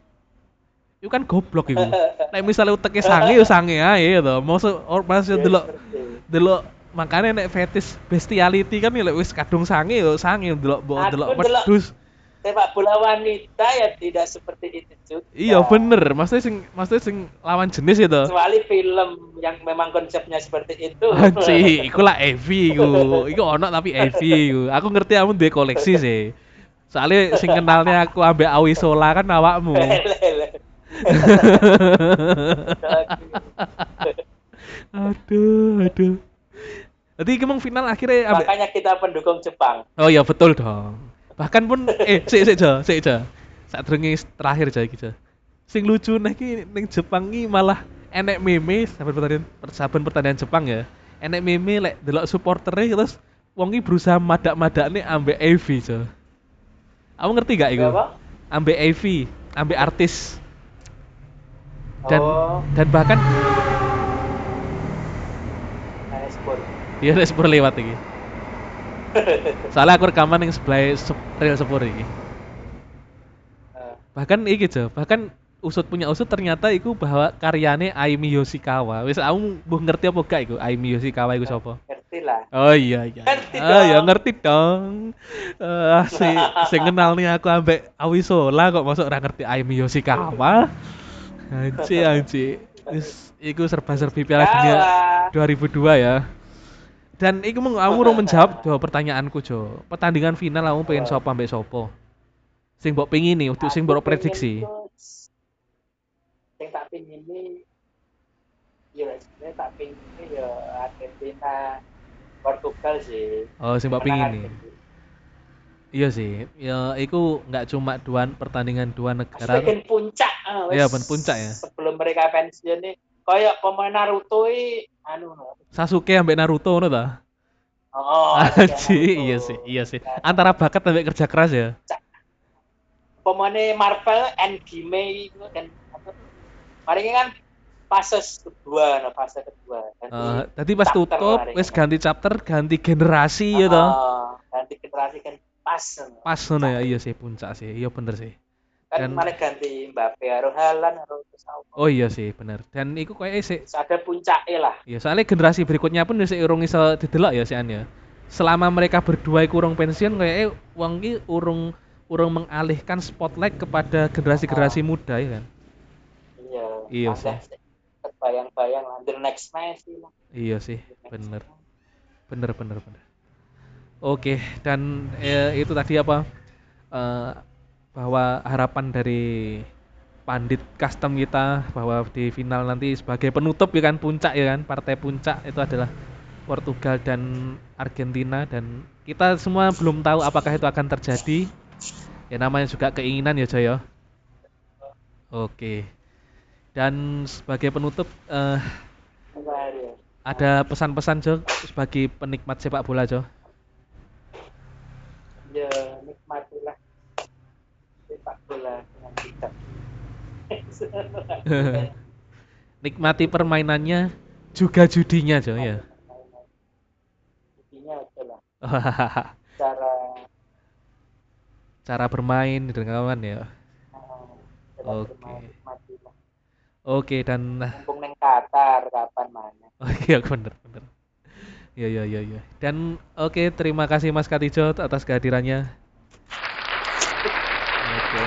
itu kan goblok iku Nek misalnya uteke sange yo sange ae to. Mosok masih Iya, delok seperti. delok makanya nek fetis bestiality kan ya wis kadung sange yo sange delok mbok delok wedhus. Sepak bola wanita ya tidak seperti itu juga. Iya bener, maksudnya sing maksudnya sing lawan jenis itu. Kecuali film yang memang konsepnya seperti itu. Anci, iku lah Evi iku. Iku ono tapi Evi iku. Aku ngerti kamu duwe koleksi sih. Soalnya sing kenalnya aku ambek Awi Sola kan awakmu. [laughs] aduh, aduh. Jadi emang final akhirnya Makanya kita pendukung Jepang. Oh iya betul dong. Bahkan pun eh sik sik Jo, sik Jo. Saat terakhir Jo iki Jo. Sing lucu nih ki ning Jepang ki malah enek meme saben pertandingan saben pertandingan Jepang ya. Enek meme lek delok supporternya terus wong ki berusaha madak-madakne ambek AV Jo. Kamu ngerti gak iku? Apa? Ambek AV, ambek artis. Dan oh, dan bahkan ya nek sepur lewat iki. [laughs] Soalnya aku rekaman yang sebelah sep, rel sepur iki. Eh, bahkan iki Jo, bahkan usut punya usut ternyata iku bahwa karyane Aimi Yoshikawa. Wis kamu mbuh ngerti apa gak iku Aimi Yoshikawa iku sapa? ngerti lah. Oh iya iya. [laughs] Ngerti ah, ya dong. ngerti dong. Eh si sing kenal nih aku ambek Awisola kok masuk ora ngerti Aimi Yoshikawa. Anci anci. Wis iku serba-serbi Piala Dunia Kalah. 2002 ya. Dan iku mau kamu urung menjawab Jo pertanyaanku Jo. Pertandingan final kamu pengen sapa ambek sapa? Sing mbok pengin nih, untuk sing mbok prediksi. Yang tak pingin ini iya sebenarnya tak pingin ya Argentina Portugal sih Oh, sing mbok Menang pingin nih. Iya sih. Ya iku nggak cuma dua pertandingan dua negara. sebagian puncak ah, Iya, wes ben puncak ya. sebelum mereka pensiun nih kayak pemain Naruto i anu no Sasuke ambek Naruto ngono ta? oh [laughs] Anjir, iya sih, iya sih. Antara bakat ambek kerja keras ya. pemainnya Marvel Endgame itu kan mari kan fase kedua no fase kedua Ganti- Eh, tadi pas tutup ini. ganti chapter, ganti generasi ya toh. Oh, ganti generasi kan pas. Pas ngono ya, iya sih puncak sih. Iya bener sih. kan Dan- malah ganti Mbappe harus Halan Saul Oh iya sih, bener. Dan iku koyo sih ada puncaknya lah Ya soalnya generasi berikutnya pun wis urung iso didelok ya sian ya. Selama mereka berdua iku urung pensiun kayak wong ki urung urung mengalihkan spotlight kepada generasi-generasi muda ya kan. iya Iya sih. bayang-bayang lah the next Messi lah Iya sih, bener. Bener bener bener. Oke, dan eh, itu tadi apa? eh, bahwa harapan dari pandit custom kita bahwa di final nanti sebagai penutup ya kan puncak ya kan partai puncak itu adalah Portugal dan Argentina. Dan kita semua belum tahu apakah itu akan terjadi. Ya namanya juga keinginan ya Joy ya oke. Dan sebagai penutup eh, ada pesan-pesan Jo sebagai penikmat sepak bola Jo ya nikmatilah. Sepak bola dengan bijak. [laughs] Nikmati permainannya juga judinya Jo ya? Intinya adalah [laughs] cara cara bermain dengan kawan ya? Cara Oke. oke dan mumpung neng Qatar kapan mana? Oke [laughs] oke, bener bener ya ya ya ya dan oke terima kasih Mas Katijo atas kehadirannya. Oke.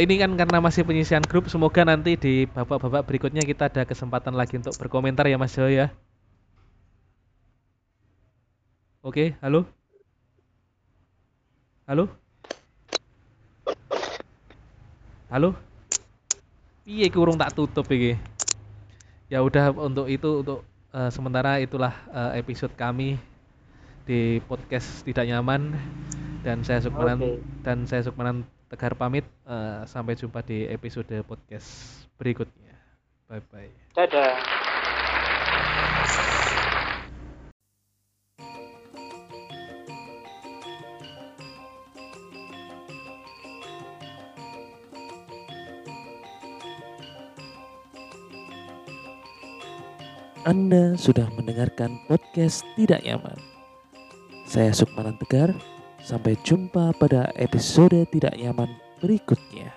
Ini kan karena masih penyisian grup semoga nanti di babak-babak berikutnya kita ada kesempatan lagi untuk berkomentar ya Mas Jo ya. Oke halo? Halo? Halo? Piye kurung tak tutup iki? Ya udah untuk itu untuk eh, sementara itulah eh, episode kami di podcast tidak nyaman. Dan saya Sukmanan Oke. dan saya Sukmanan Tegar pamit. Eh, sampai jumpa di episode podcast berikutnya. Bye bye dadah Anda sudah mendengarkan podcast Tidak Nyaman. Saya Sukmanan Tegar. Sampai jumpa pada episode Tidak Nyaman berikutnya.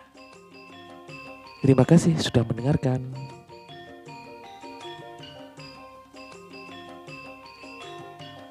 Terima kasih sudah mendengarkan.